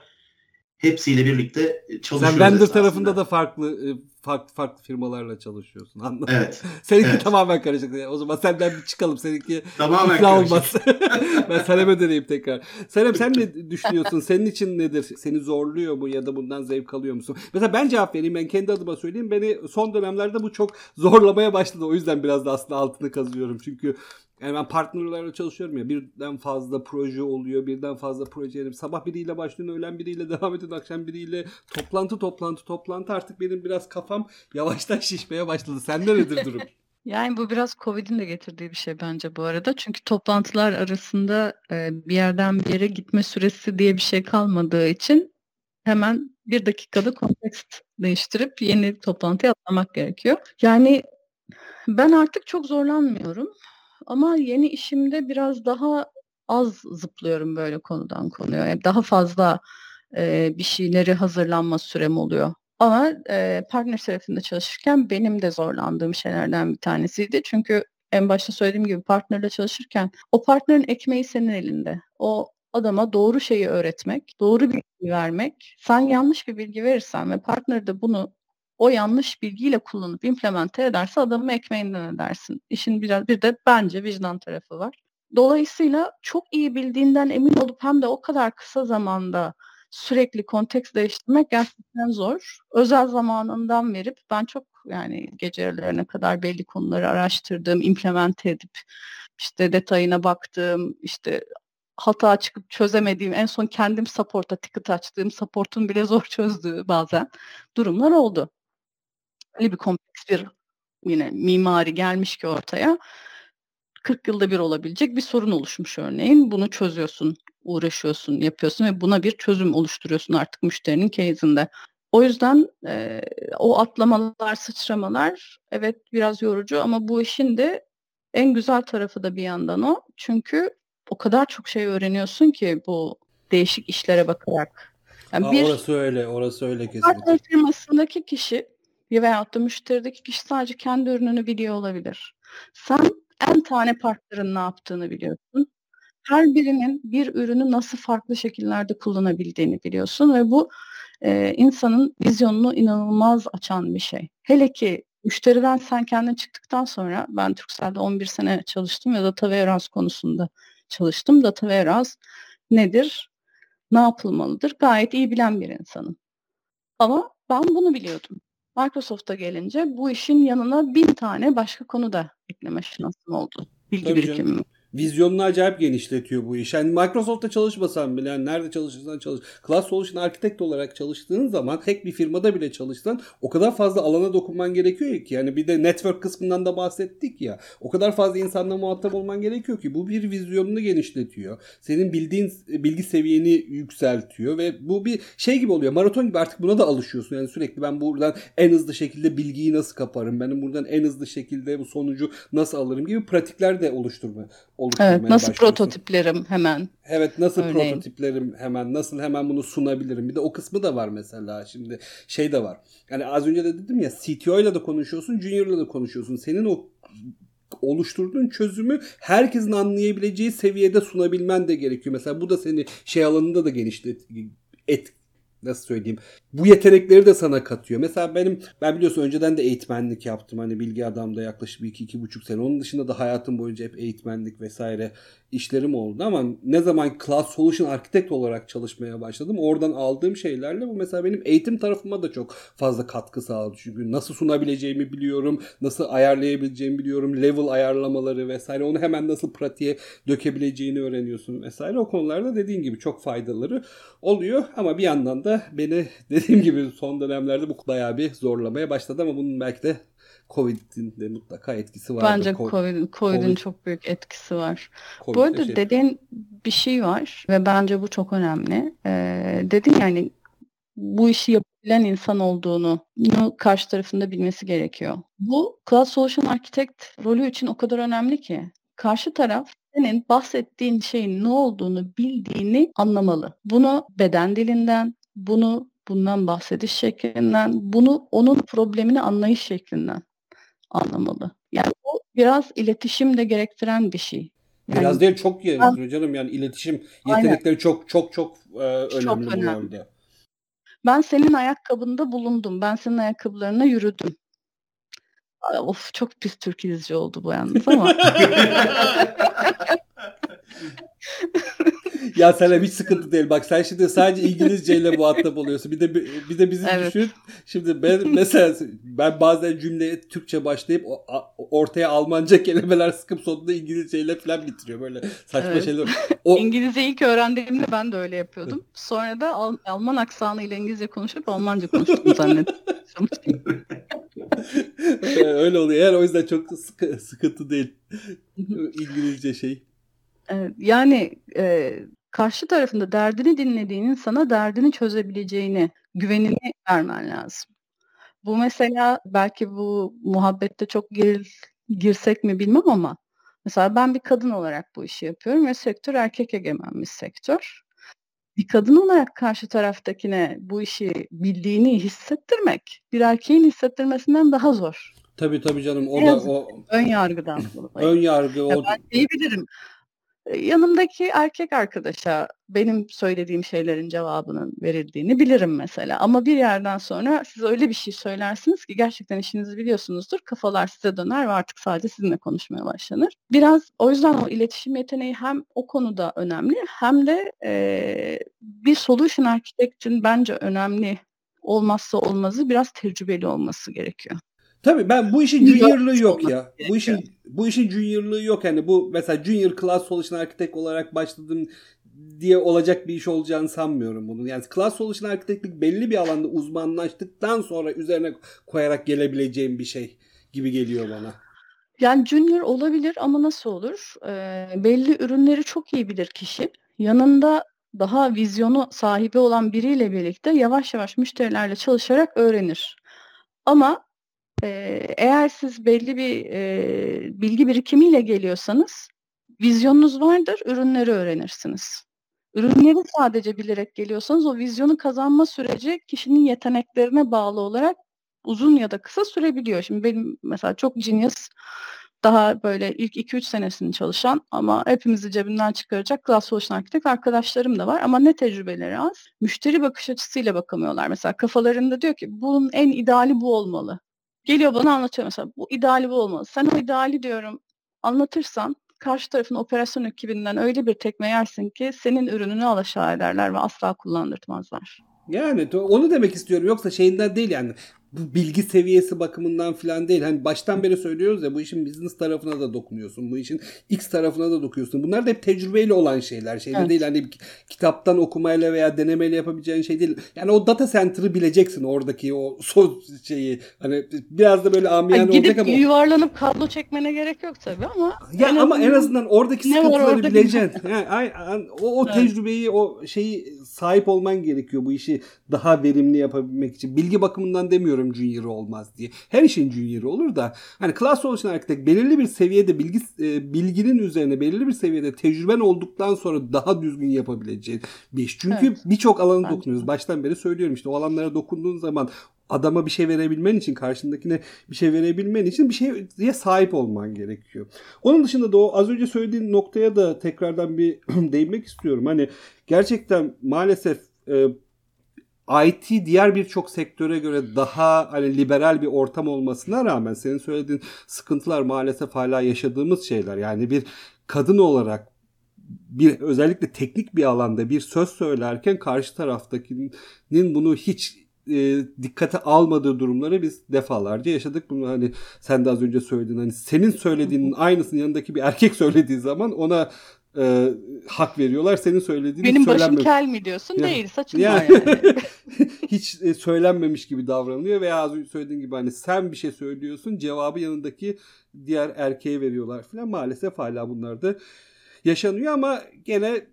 hepsiyle birlikte çalışıyoruz. Sen vendor tarafında da farklı e, farklı farklı firmalarla çalışıyorsun. Anladın Evet. <laughs> Seninki evet. tamamen karışık. O zaman senden bir çıkalım. Seninki <laughs> tamamen karışık. olmaz. <laughs> ben Sanem'e döneyim tekrar. Sanem sen ne düşünüyorsun? Senin için nedir? Seni zorluyor mu ya da bundan zevk alıyor musun? Mesela ben cevap vereyim. Ben kendi adıma söyleyeyim. Beni son dönemlerde bu çok zorlamaya başladı. O yüzden biraz da aslında altını kazıyorum. Çünkü yani ben partnerlerle çalışıyorum ya birden fazla proje oluyor birden fazla proje sabah biriyle başlıyorsun öğlen biriyle devam ediyorsun akşam biriyle toplantı toplantı toplantı artık benim biraz kafam yavaştan şişmeye başladı. Sende nedir durum? <laughs> Yani bu biraz Covid'in de getirdiği bir şey bence bu arada. Çünkü toplantılar arasında e, bir yerden bir yere gitme süresi diye bir şey kalmadığı için hemen bir dakikada kontekst değiştirip yeni toplantıya atlamak gerekiyor. Yani ben artık çok zorlanmıyorum. Ama yeni işimde biraz daha az zıplıyorum böyle konudan konuya. Daha fazla e, bir şeyleri hazırlanma sürem oluyor. Ama e, partner tarafında çalışırken benim de zorlandığım şeylerden bir tanesiydi. Çünkü en başta söylediğim gibi partnerle çalışırken o partnerin ekmeği senin elinde. O adama doğru şeyi öğretmek, doğru bilgi vermek. Sen yanlış bir bilgi verirsen ve partner de bunu o yanlış bilgiyle kullanıp implemente ederse adamın ekmeğinden edersin. İşin biraz bir de bence vicdan tarafı var. Dolayısıyla çok iyi bildiğinden emin olup hem de o kadar kısa zamanda sürekli konteks değiştirmek gerçekten zor. Özel zamanından verip ben çok yani gecelerine kadar belli konuları araştırdım, implement edip işte detayına baktım, işte hata çıkıp çözemediğim, en son kendim support'a ticket açtığım, support'un bile zor çözdüğü bazen durumlar oldu. Öyle bir kompleks bir yine mimari gelmiş ki ortaya. 40 yılda bir olabilecek bir sorun oluşmuş örneğin. Bunu çözüyorsun, uğraşıyorsun, yapıyorsun ve buna bir çözüm oluşturuyorsun artık müşterinin case'inde. O yüzden e, o atlamalar, sıçramalar evet biraz yorucu ama bu işin de en güzel tarafı da bir yandan o. Çünkü o kadar çok şey öğreniyorsun ki bu değişik işlere bakarak. Yani Aa, bir orası öyle, orası öyle kesinlikle. firmasındaki kişi veyahut da müşterideki kişi sadece kendi ürününü biliyor olabilir. Sen en tane partların ne yaptığını biliyorsun. Her birinin bir ürünü nasıl farklı şekillerde kullanabildiğini biliyorsun ve bu e, insanın vizyonunu inanılmaz açan bir şey. Hele ki müşteriden sen kendin çıktıktan sonra ben Turkcell'de 11 sene çalıştım ve data warehouse konusunda çalıştım. Data warehouse nedir? Ne yapılmalıdır? Gayet iyi bilen bir insanım. Ama ben bunu biliyordum. Microsoft'a gelince bu işin yanına bin tane başka konu da ekleme şansım oldu. Bilgi Tabii birikimi vizyonunu acayip genişletiyor bu iş. Yani Microsoft'ta çalışmasan bile yani nerede çalışırsan çalış. Cloud Solution Architect olarak çalıştığın zaman tek bir firmada bile çalışsan o kadar fazla alana dokunman gerekiyor ki. Yani bir de network kısmından da bahsettik ya. O kadar fazla insanla muhatap olman gerekiyor ki bu bir vizyonunu genişletiyor. Senin bildiğin bilgi seviyeni yükseltiyor ve bu bir şey gibi oluyor. Maraton gibi artık buna da alışıyorsun. Yani sürekli ben buradan en hızlı şekilde bilgiyi nasıl kaparım? Benim buradan en hızlı şekilde bu sonucu nasıl alırım gibi pratikler de oluşturma oluşturmaya evet, nasıl prototiplerim hemen. Evet nasıl örneğin. prototiplerim hemen nasıl hemen bunu sunabilirim. Bir de o kısmı da var mesela şimdi şey de var. Yani az önce de dedim ya CTO ile de konuşuyorsun Junior ile de konuşuyorsun. Senin o oluşturduğun çözümü herkesin anlayabileceği seviyede sunabilmen de gerekiyor. Mesela bu da seni şey alanında da genişlet et, nasıl söyleyeyim bu yetenekleri de sana katıyor. Mesela benim ben biliyorsun önceden de eğitmenlik yaptım. Hani bilgi adamda yaklaşık bir iki, iki buçuk sene. Onun dışında da hayatım boyunca hep eğitmenlik vesaire işlerim oldu ama ne zaman Cloud Solution Architect olarak çalışmaya başladım oradan aldığım şeylerle bu mesela benim eğitim tarafıma da çok fazla katkı sağladı. Çünkü nasıl sunabileceğimi biliyorum, nasıl ayarlayabileceğimi biliyorum, level ayarlamaları vesaire onu hemen nasıl pratiğe dökebileceğini öğreniyorsun vesaire. O konularda dediğin gibi çok faydaları oluyor ama bir yandan da beni <laughs> dediğim gibi son dönemlerde bu bayağı bir zorlamaya başladı ama bunun belki de Covid'in de mutlaka etkisi var. Bence Covid'in COVID, COVID çok büyük etkisi var. COVID Bu arada şey... dediğin bir şey var ve bence bu çok önemli. Ee, dedin yani bu işi yapabilen insan olduğunu karşı tarafında bilmesi gerekiyor. Bu Cloud Solution Architect rolü için o kadar önemli ki karşı taraf senin bahsettiğin şeyin ne olduğunu bildiğini anlamalı. Bunu beden dilinden, bunu bundan bahsediş şeklinden, bunu onun problemini anlayış şeklinden anlamalı. Yani bu biraz iletişim de gerektiren bir şey. Yani, biraz değil çok gerektiriyor canım yani iletişim yetenekleri aynen. çok çok çok e, önemli çok bu önemli. yönde. Ben senin ayakkabında bulundum. Ben senin ayakkabılarına yürüdüm. Of çok pis Türk izci oldu bu yalnız ama. <laughs> ya sana hiç sıkıntı değil. Bak sen şimdi sadece İngilizce ile muhatap oluyorsun. Bir de bir de bizim evet. düşün. Şimdi ben <laughs> mesela ben bazen cümleye Türkçe başlayıp ortaya Almanca kelimeler sıkıp sonunda İngilizce ile falan bitiriyor. Böyle saçma evet. şeyler. <laughs> O... İngilizce ilk öğrendiğimde ben de öyle yapıyordum. Sonra da Al- Alman aksanı ile İngilizce konuşup Almanca konuştum zannettim. <laughs> öyle oluyor. Yani o yüzden çok sıkı, sıkıntı değil. İngilizce şey. Yani e, karşı tarafında derdini dinlediğinin sana derdini çözebileceğini, güvenini vermen lazım. Bu mesela belki bu muhabbette çok gir, girsek mi bilmem ama mesela ben bir kadın olarak bu işi yapıyorum ve sektör erkek egemen bir sektör. Bir kadın olarak karşı taraftakine bu işi bildiğini hissettirmek bir erkeğin hissettirmesinden daha zor. Tabii tabii canım o da o ön yargıdan dolayı. Ön yargı o. ben diyebilirim yanımdaki erkek arkadaşa benim söylediğim şeylerin cevabının verildiğini bilirim mesela. Ama bir yerden sonra siz öyle bir şey söylersiniz ki gerçekten işinizi biliyorsunuzdur. Kafalar size döner ve artık sadece sizinle konuşmaya başlanır. Biraz o yüzden o iletişim yeteneği hem o konuda önemli hem de e, bir solution architect'in bence önemli olmazsa olmazı biraz tecrübeli olması gerekiyor. Tabii ben bu işin juniorlığı yok ya. Bu işin bu işin juniorlığı yok yani bu mesela junior class solution architect olarak başladım diye olacak bir iş olacağını sanmıyorum bunun. Yani class solution architectlik belli bir alanda uzmanlaştıktan sonra üzerine koyarak gelebileceğim bir şey gibi geliyor bana. Yani junior olabilir ama nasıl olur? Ee, belli ürünleri çok iyi bilir kişi. Yanında daha vizyonu sahibi olan biriyle birlikte yavaş yavaş müşterilerle çalışarak öğrenir. Ama eğer siz belli bir e, bilgi birikimiyle geliyorsanız vizyonunuz vardır, ürünleri öğrenirsiniz. Ürünleri sadece bilerek geliyorsanız o vizyonu kazanma süreci kişinin yeteneklerine bağlı olarak uzun ya da kısa sürebiliyor. Şimdi benim mesela çok genius daha böyle ilk 2-3 senesini çalışan ama hepimizi cebinden çıkaracak Cloud Solution Architect arkadaşlarım da var ama ne tecrübeleri az. Müşteri bakış açısıyla bakamıyorlar. Mesela kafalarında diyor ki bunun en ideali bu olmalı. Geliyor bana anlatıyor mesela bu ideali bu olmalı. Sen o ideali diyorum anlatırsan karşı tarafın operasyon ekibinden öyle bir tekme yersin ki senin ürününü alaşağı ederler ve asla kullandırtmazlar. Yani onu demek istiyorum. Yoksa şeyinden değil yani bu bilgi seviyesi bakımından falan değil. Hani baştan beri söylüyoruz ya bu işin business tarafına da dokunuyorsun. Bu işin X tarafına da dokunuyorsun. Bunlar da hep tecrübeyle olan şeyler. Şeyler evet. değil hani kitaptan okumayla veya denemeyle yapabileceğin şey değil. Yani o data center'ı bileceksin oradaki o son şeyi. Hani biraz da böyle amiyane yani olacak ama. yuvarlanıp kablo çekmene gerek yok tabii ama. Ya en ama en azından oradaki sıkıntıları bileceksin. <laughs> Yani, yani, o, o evet. tecrübeyi o şeyi sahip olman gerekiyor bu işi daha verimli yapabilmek için. Bilgi bakımından demiyorum umarım junior olmaz diye. Her işin junior olur da hani class solution architect belirli bir seviyede bilgi e, bilginin üzerine belirli bir seviyede tecrüben olduktan sonra daha düzgün yapabileceğin bir iş. Çünkü evet. birçok alana dokunuyoruz. Baştan beri söylüyorum işte o alanlara dokunduğun zaman adama bir şey verebilmen için karşındakine bir şey verebilmen için bir şeye sahip olman gerekiyor. Onun dışında da o az önce söylediğin noktaya da tekrardan bir <clears throat> değinmek istiyorum. Hani gerçekten maalesef e, IT diğer birçok sektöre göre daha hani liberal bir ortam olmasına rağmen senin söylediğin sıkıntılar maalesef hala yaşadığımız şeyler. Yani bir kadın olarak bir özellikle teknik bir alanda bir söz söylerken karşı taraftakinin bunu hiç e, dikkate almadığı durumları biz defalarca yaşadık. Bunu hani sen de az önce söyledin hani senin söylediğinin aynısını yanındaki bir erkek söylediği zaman ona e, hak veriyorlar. Senin söylediğin Benim başım kel mi diyorsun? Yani, Değil. Saçın yani. <laughs> yani. hiç e, söylenmemiş gibi davranılıyor veya az önce söylediğin gibi hani sen bir şey söylüyorsun cevabı yanındaki diğer erkeğe veriyorlar falan. Maalesef hala bunlar da yaşanıyor ama gene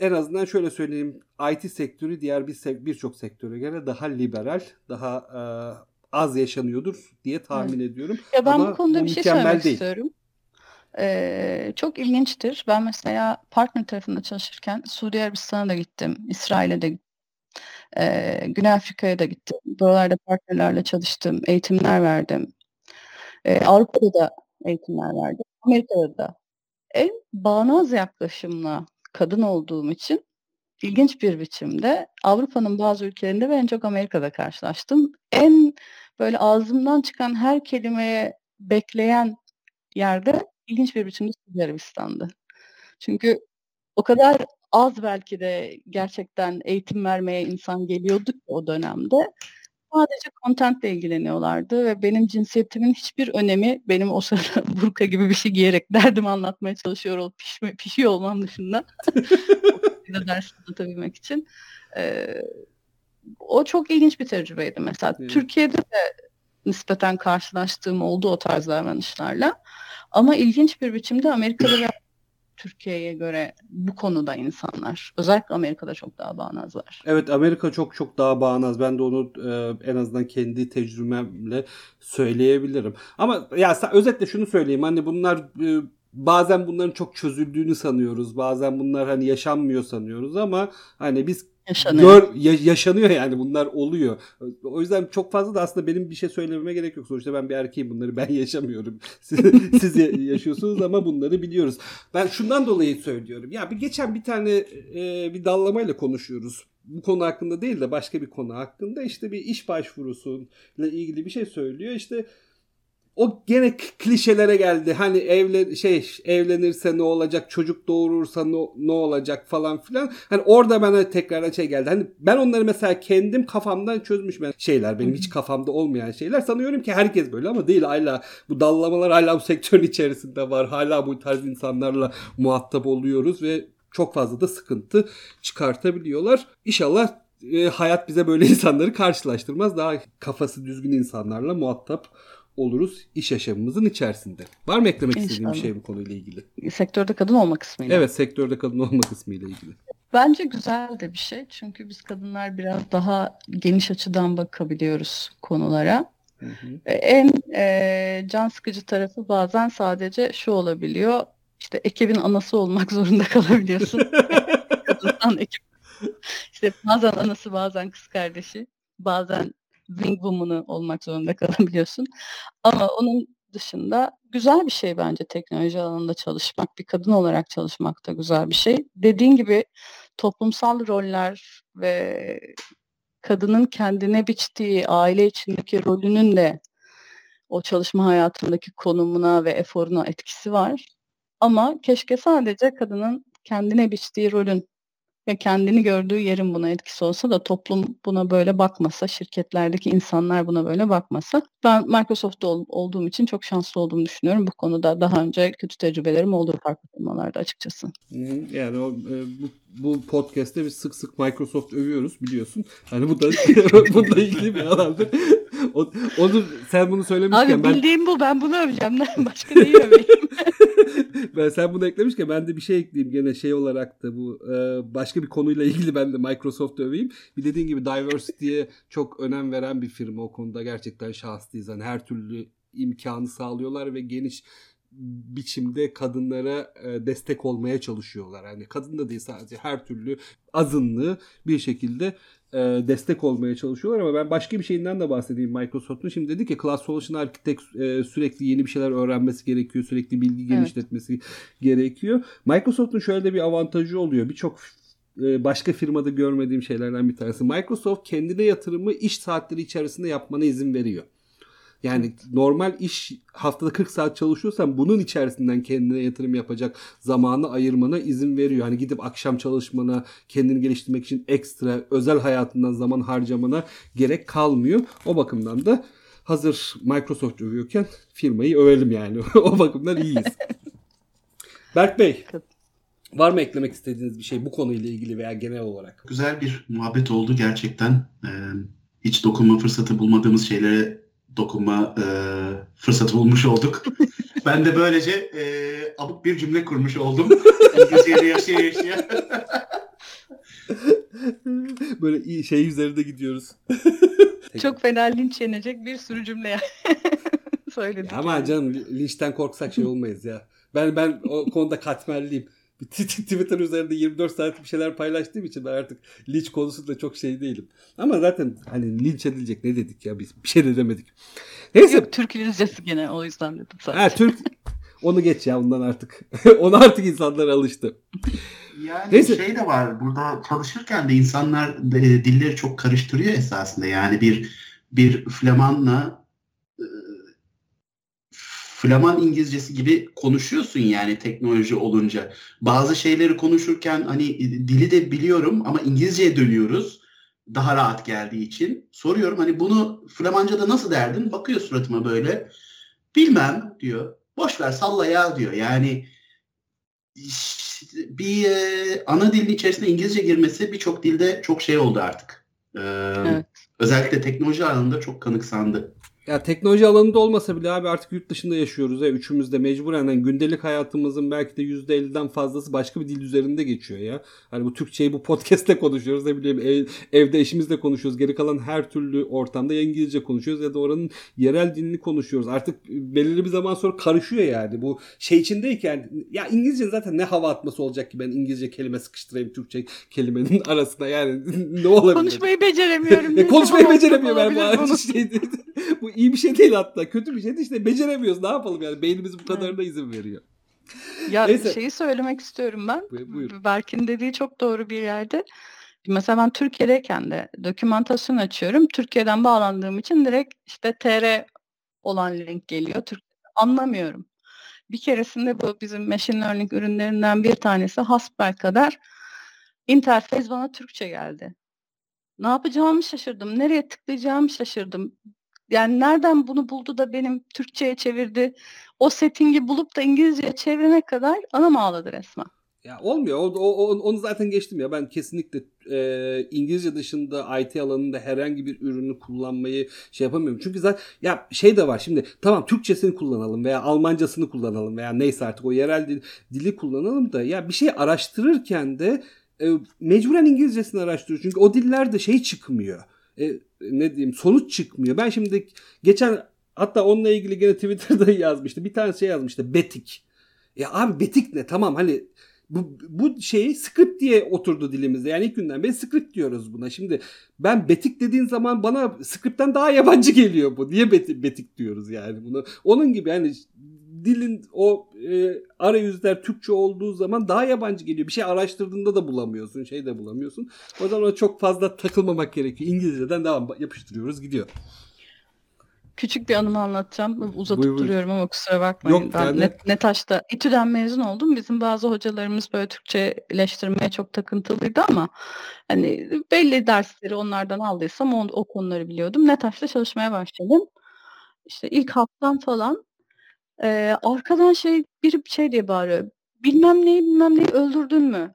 en azından şöyle söyleyeyim IT sektörü diğer bir birçok sektöre göre daha liberal, daha e, az yaşanıyordur diye tahmin ediyorum. Ya ben Ama bu konuda bu bir şey söylemek değil. istiyorum. Ee, çok ilginçtir. Ben mesela partner tarafında çalışırken Suudi Arabistan'a da gittim, İsrail'e de gittim. Güney Afrika'ya da gittim. Buralarda partnerlerle çalıştım, eğitimler verdim. Ee, Avrupa'da da eğitimler verdim. Amerika'da da. En bağnaz yaklaşımla kadın olduğum için ilginç bir biçimde Avrupa'nın bazı ülkelerinde ve en çok Amerika'da karşılaştım. En böyle ağzımdan çıkan her kelimeye bekleyen yerde ilginç bir biçimde Suudi Arabistan'dı. Çünkü o kadar az belki de gerçekten eğitim vermeye insan geliyordu o dönemde. Sadece contentle ilgileniyorlardı ve benim cinsiyetimin hiçbir önemi benim o sırada <laughs> burka gibi bir şey giyerek derdimi anlatmaya çalışıyor olup pişme, pişiyor olmam dışında. ders anlatabilmek için. Ee, o çok ilginç bir tecrübeydi mesela. Evet. Türkiye'de de nispeten karşılaştığım oldu o tarz davranışlarla. Ama ilginç bir biçimde Amerika'da ve Türkiye'ye göre bu konuda insanlar. Özellikle Amerika'da çok daha bağnazlar. Evet Amerika çok çok daha bağnaz. Ben de onu e, en azından kendi tecrübemle söyleyebilirim. Ama ya özetle şunu söyleyeyim. Hani bunlar e, bazen bunların çok çözüldüğünü sanıyoruz. Bazen bunlar hani yaşanmıyor sanıyoruz ama hani biz Yaşanıyor. Gör, ya, yaşanıyor yani bunlar oluyor. O yüzden çok fazla da aslında benim bir şey söylememe gerek yok. Sonuçta ben bir erkeğim bunları ben <laughs> yaşamıyorum. Siz, siz yaşıyorsunuz ama bunları biliyoruz. Ben şundan dolayı söylüyorum. Ya bir geçen bir tane e, bir dallamayla konuşuyoruz. Bu konu hakkında değil de başka bir konu hakkında işte bir iş başvurusuyla ilgili bir şey söylüyor. İşte o gene klişelere geldi. Hani evlen şey evlenirse ne olacak, çocuk doğurursa ne, ne olacak falan filan. Hani orada bana tekrardan şey geldi. Hani ben onları mesela kendim kafamdan çözmüş şeyler. Benim hiç kafamda olmayan şeyler. Sanıyorum ki herkes böyle ama değil. Hala bu dallamalar hala bu sektörün içerisinde var. Hala bu tarz insanlarla muhatap oluyoruz ve çok fazla da sıkıntı çıkartabiliyorlar. İnşallah e, hayat bize böyle <laughs> insanları karşılaştırmaz. Daha kafası düzgün insanlarla muhatap oluruz iş yaşamımızın içerisinde. Var mı eklemek İnşallah. istediğin bir şey bu konuyla ilgili? Sektörde kadın olma kısmıyla. Evet sektörde kadın olma kısmıyla ilgili. Bence güzel de bir şey. Çünkü biz kadınlar biraz daha geniş açıdan bakabiliyoruz konulara. Hı hı. E, en e, can sıkıcı tarafı bazen sadece şu olabiliyor. İşte ekibin anası olmak <laughs> zorunda kalabiliyorsun. <laughs> Kadından ekip. İşte bazen anası bazen kız kardeşi. Bazen wing woman'ı olmak zorunda kalabiliyorsun. Ama onun dışında güzel bir şey bence teknoloji alanında çalışmak. Bir kadın olarak çalışmak da güzel bir şey. Dediğin gibi toplumsal roller ve kadının kendine biçtiği aile içindeki rolünün de o çalışma hayatındaki konumuna ve eforuna etkisi var. Ama keşke sadece kadının kendine biçtiği rolün ve kendini gördüğü yerin buna etkisi olsa da toplum buna böyle bakmasa, şirketlerdeki insanlar buna böyle bakmasa. Ben Microsoft'ta ol, olduğum için çok şanslı olduğumu düşünüyorum. Bu konuda daha önce kötü tecrübelerim oldu farklı firmalarda açıkçası. Yani o, e, bu, bu podcast'te biz sık sık Microsoft övüyoruz biliyorsun. Hani bu da <laughs> bununla ilgili bir alandır. O, onu sen bunu söylemişken Abi bildiğim ben... bu ben bunu öveceğim. Başka neyi öveyim? <laughs> ben sen bunu eklemişken ben de bir şey ekleyeyim gene şey olarak da bu e, başka bir konuyla ilgili ben de Microsoft öveyim. Bir dediğin gibi diversity'ye çok önem veren bir firma o konuda gerçekten şahslıyız. Hani her türlü imkanı sağlıyorlar ve geniş biçimde kadınlara e, destek olmaya çalışıyorlar. Yani kadın da değil sadece her türlü azınlığı bir şekilde e, destek olmaya çalışıyorlar ama ben başka bir şeyinden de bahsedeyim Microsoft'un. Şimdi dedi ki Cloud Solution Architect e, sürekli yeni bir şeyler öğrenmesi gerekiyor. Sürekli bilgi genişletmesi evet. gerekiyor. Microsoft'un şöyle bir avantajı oluyor. Birçok başka firmada görmediğim şeylerden bir tanesi. Microsoft kendine yatırımı iş saatleri içerisinde yapmana izin veriyor. Yani normal iş haftada 40 saat çalışıyorsan bunun içerisinden kendine yatırım yapacak zamanı ayırmana izin veriyor. Hani gidip akşam çalışmana, kendini geliştirmek için ekstra özel hayatından zaman harcamana gerek kalmıyor. O bakımdan da hazır Microsoft övüyorken firmayı övelim yani. <laughs> o bakımdan iyiyiz. <laughs> Berk Bey, var mı eklemek istediğiniz bir şey bu konuyla ilgili veya genel olarak? Güzel bir muhabbet oldu gerçekten. Ee, hiç dokunma fırsatı bulmadığımız şeylere dokunma e, fırsatı bulmuş olduk. <laughs> ben de böylece e, abuk bir cümle kurmuş oldum. <laughs> İngilizce'de yaşaya yaşaya. <laughs> Böyle şey üzerinde gidiyoruz. Çok fena linç yenecek bir sürü cümle söyledik. Ya ama canım linçten korksak şey olmayız ya. Ben ben o konuda katmerliyim. <laughs> Twitter üzerinde 24 saat bir şeyler paylaştığım için ben artık linç konusunda çok şey değilim. Ama zaten hani linç edilecek ne dedik ya biz bir şey de demedik. Neyse. Yok Türk İngilizcesi gene o yüzden dedim sadece. Ha, Türk <laughs> onu geç ya ondan artık. <laughs> Onu artık insanlar alıştı. Yani Neyse. şey de var burada çalışırken de insanlar e, dilleri çok karıştırıyor esasında. Yani bir bir Flamanla Flaman İngilizcesi gibi konuşuyorsun yani teknoloji olunca. Bazı şeyleri konuşurken hani dili de biliyorum ama İngilizceye dönüyoruz. Daha rahat geldiği için. Soruyorum hani bunu Flamanca'da nasıl derdin? Bakıyor suratıma böyle. Bilmem diyor. Boş ver salla ya diyor. Yani bir e, ana dilin içerisinde İngilizce girmesi birçok dilde çok şey oldu artık. Ee, evet. Özellikle teknoloji alanında çok kanıksandı. Ya teknoloji alanında olmasa bile abi artık yurt dışında yaşıyoruz. Ya. Üçümüz de mecburen yani gündelik hayatımızın belki de %50'den fazlası başka bir dil üzerinde geçiyor ya. Hani bu Türkçeyi bu podcast'te konuşuyoruz. Ne bileyim ev, evde eşimizle konuşuyoruz. Geri kalan her türlü ortamda ya İngilizce konuşuyoruz ya da oranın yerel dilini konuşuyoruz. Artık belirli bir zaman sonra karışıyor yani. Bu şey içindeyken ya İngilizce zaten ne hava atması olacak ki ben İngilizce kelime sıkıştırayım Türkçe kelimenin <laughs> arasına yani <laughs> ne olabilir? Konuşmayı beceremiyorum. e, konuşmayı beceremiyorum ben <laughs> bu şey bu iyi bir şey değil hatta. Kötü bir şey de işte beceremiyoruz. Ne yapalım yani? Beynimiz bu kadarına izin veriyor. Ya Neyse. şeyi söylemek istiyorum ben. Buyur. Berk'in dediği çok doğru bir yerde. Mesela ben Türkiye'deyken de dokümantasyon açıyorum. Türkiye'den bağlandığım için direkt işte TR olan link geliyor. Türk anlamıyorum. Bir keresinde bu bizim machine learning ürünlerinden bir tanesi hasbel kadar interface bana Türkçe geldi. Ne yapacağımı şaşırdım. Nereye tıklayacağımı şaşırdım yani nereden bunu buldu da benim Türkçe'ye çevirdi. O settingi bulup da İngilizce'ye çevirene kadar anam ağladı resmen. Ya olmuyor. O, o, onu zaten geçtim ya. Ben kesinlikle e, İngilizce dışında IT alanında herhangi bir ürünü kullanmayı şey yapamıyorum. Çünkü zaten ya şey de var şimdi tamam Türkçesini kullanalım veya Almancasını kullanalım veya neyse artık o yerel dil, dili kullanalım da ya bir şey araştırırken de e, mecburen İngilizcesini araştırıyoruz. Çünkü o dillerde şey çıkmıyor e, ne diyeyim sonuç çıkmıyor. Ben şimdi geçen hatta onunla ilgili gene Twitter'da <laughs> yazmıştı. Bir tane şey yazmıştı. Betik. Ya abi betik ne? Tamam hani bu, bu şey script diye oturdu dilimizde. Yani ilk günden beri script diyoruz buna. Şimdi ben betik dediğin zaman bana script'ten daha yabancı geliyor bu. Niye betik, betik diyoruz yani bunu. Onun gibi yani dilin o e, arayüzler Türkçe olduğu zaman daha yabancı geliyor. Bir şey araştırdığında da bulamıyorsun, şey de bulamıyorsun. O zaman çok fazla takılmamak gerekiyor. İngilizceden devam yapıştırıyoruz gidiyor. Küçük bir anımı anlatacağım. Uzatıp buyur, buyur. duruyorum ama kusura bakmayın. Yok, ben yani... Net, Netaş'ta İTÜ'den mezun oldum. Bizim bazı hocalarımız böyle Türkçeleştirmeye çok takıntılıydı ama hani belli dersleri onlardan aldıysam o, o konuları biliyordum. Netaş'ta çalışmaya başladım. İşte ilk haftam falan Eee, arkadan şey biri şey diye bağırıyor. Bilmem neyi bilmem neyi öldürdün mü?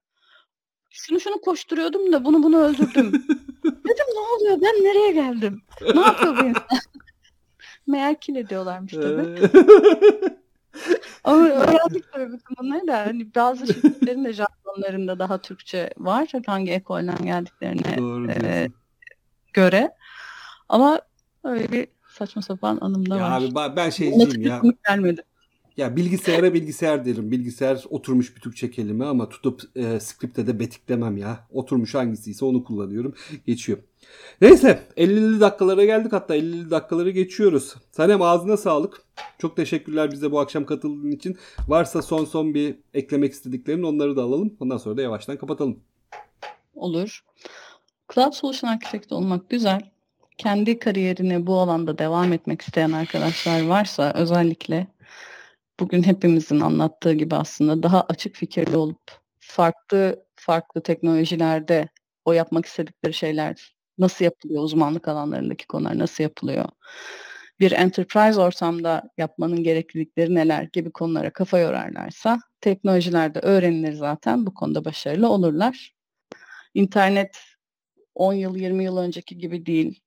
Şunu şunu koşturuyordum da bunu bunu öldürdüm. <laughs> Dedim ne oluyor? Ben nereye geldim? Ne yapıyor bu insan? <laughs> Meğer kill ediyorlarmış tabii. <laughs> Ama öğrendik tabii bütün bunları da. Hani bazı şirketlerin de jargonlarında daha Türkçe var. Hangi ekolden geldiklerine Doğru e, göre. Ama öyle bir saçma sapan anımda ya var. Abi ben şeyciyim ya. Gelmedi. Ya bilgisayara bilgisayar derim. Bilgisayar oturmuş bir Türkçe kelime ama tutup e, script'e de betiklemem ya. Oturmuş hangisiyse onu kullanıyorum. Geçiyor. Neyse 50'li dakikalara geldik hatta 50'li dakikaları geçiyoruz. Sanem ağzına sağlık. Çok teşekkürler bize bu akşam katıldığın için. Varsa son son bir eklemek istediklerin onları da alalım. Ondan sonra da yavaştan kapatalım. Olur. Cloud Solution Architect olmak güzel kendi kariyerine bu alanda devam etmek isteyen arkadaşlar varsa özellikle bugün hepimizin anlattığı gibi aslında daha açık fikirli olup farklı farklı teknolojilerde o yapmak istedikleri şeyler nasıl yapılıyor, uzmanlık alanlarındaki konular nasıl yapılıyor, bir enterprise ortamda yapmanın gereklilikleri neler gibi konulara kafa yorarlarsa teknolojilerde öğrenilir zaten bu konuda başarılı olurlar. İnternet 10 yıl 20 yıl önceki gibi değil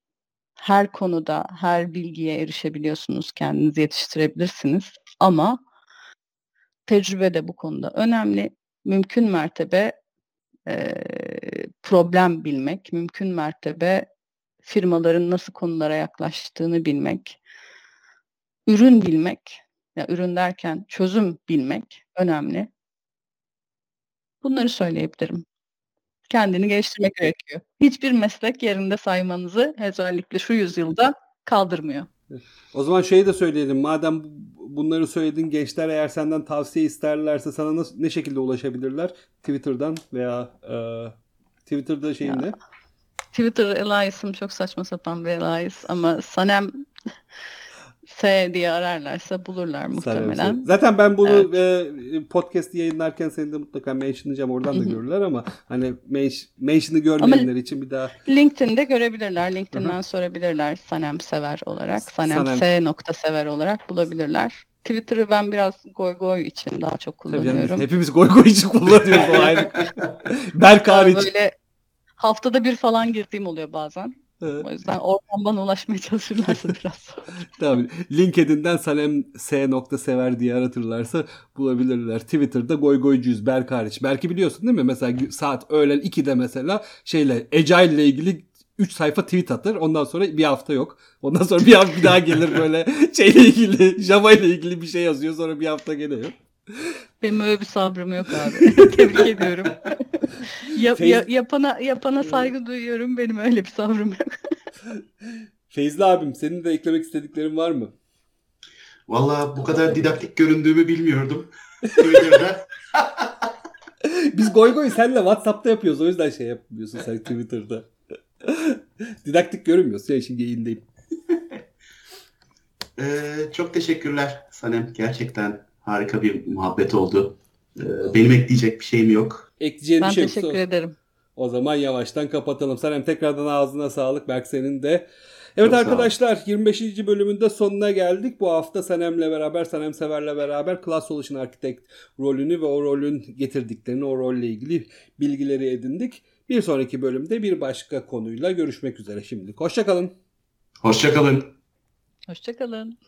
her konuda her bilgiye erişebiliyorsunuz, kendinizi yetiştirebilirsiniz ama tecrübe de bu konuda önemli. Mümkün mertebe e, problem bilmek, mümkün mertebe firmaların nasıl konulara yaklaştığını bilmek, ürün bilmek, ya ürün derken çözüm bilmek önemli. Bunları söyleyebilirim kendini geliştirmek gerekiyor. Hiçbir meslek yerinde saymanızı özellikle şu yüzyılda kaldırmıyor. O zaman şeyi de söyleyelim. Madem bunları söyledin gençler eğer senden tavsiye isterlerse sana nasıl, ne şekilde ulaşabilirler? Twitter'dan veya e, Twitter'da şeyin ne? Twitter Elias'ım çok saçma sapan bir Elias ama Sanem S diye ararlarsa bulurlar muhtemelen. Zaten ben bunu evet. e, podcast yayınlarken seni de mutlaka mentionlayacağım. Oradan da görürler ama hani mention'ı görmeyenler ama için bir daha. LinkedIn'de görebilirler. LinkedIn'den Hı-hı. sorabilirler Sanem Sever olarak. Sanem, Sanem S nokta Sever olarak bulabilirler. Twitter'ı ben biraz goy goy için daha çok kullanıyorum. Tabii hepimiz goy goy için kullanıyoruz o ayrı. <laughs> Berk hariç. Böyle haftada bir falan girdiğim oluyor bazen. O yüzden oradan bana ulaşmaya çalışırlarsa <laughs> biraz. Tabii. LinkedIn'den Salem S. Sever diye aratırlarsa bulabilirler. Twitter'da goygoycuyuz Berk hariç. Berk'i biliyorsun değil mi? Mesela saat öğlen 2'de mesela şeyle Agile ile ilgili 3 sayfa tweet atır. Ondan sonra bir hafta yok. Ondan sonra bir hafta bir daha gelir böyle <laughs> şeyle ilgili Java ile ilgili bir şey yazıyor. Sonra bir hafta gene yok. <laughs> Benim öyle bir sabrım yok abi. Tebrik ediyorum. Ya, ya, yapana yapana saygı duyuyorum. Benim öyle bir sabrım yok. <laughs> Feyzli abim senin de eklemek istediklerin var mı? Valla bu kadar didaktik göründüğümü bilmiyordum. <laughs> Twitter'da. <laughs> Biz goy goy senle WhatsApp'ta yapıyoruz. O yüzden şey yapmıyorsun sen Twitter'da. Didaktik görünmüyorsun. Ya şimdi yayındayım. Ee, çok teşekkürler Sanem. Gerçekten harika bir muhabbet oldu. Ee, benim ekleyecek bir şeyim yok. Ekleyeceğim ben bir şey teşekkür yoksa... ederim. O zaman yavaştan kapatalım. Sanem tekrardan ağzına sağlık. Berk senin de. Evet Çok arkadaşlar 25. bölümünde sonuna geldik. Bu hafta Sanem'le beraber, Sanem Sever'le beraber Class Solution Architect rolünü ve o rolün getirdiklerini, o rolle ilgili bilgileri edindik. Bir sonraki bölümde bir başka konuyla görüşmek üzere şimdilik. Hoşçakalın. Hoşçakalın. Hoşçakalın.